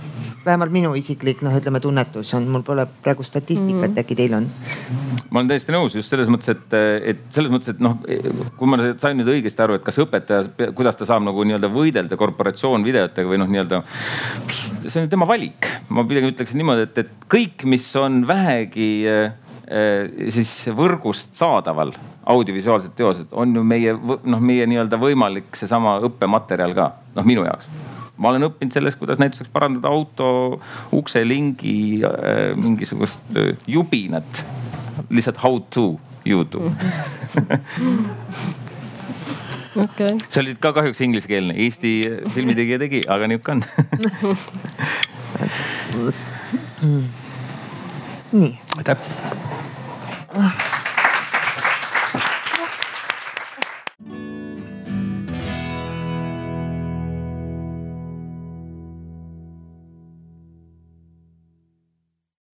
vähemalt minu isiklik noh, ütleme tunnetus on, mul pole praegu statistikat mm, -hmm. äkki teil on? ma olen täiesti nõus just selles mõttes, et, et selles mõttes, et noh, kui ma sain nüüd õigesti aru, et kas õpetaja, kuidas ta saab nagu nii-öelda võidelda korporatsioonvideotega või noh, nii-öelda. see on tema valik, ma pigem ütleksin niimoodi, et, et kõik, mis on vähegi siis võrgust saadaval audiovisuaalsed teosed on ju meie noh, meie nii-öelda võimalik seesama õppematerjal ka noh, minu jaoks ma olen õppinud sellest, kuidas näiteks parandada auto ukselingi äh, mingisugust äh, jubinat. lihtsalt how to Youtube okay.. see oli ka kahjuks inglisekeelne, Eesti filmitegija tegi, aga nihuke on nii. aitäh.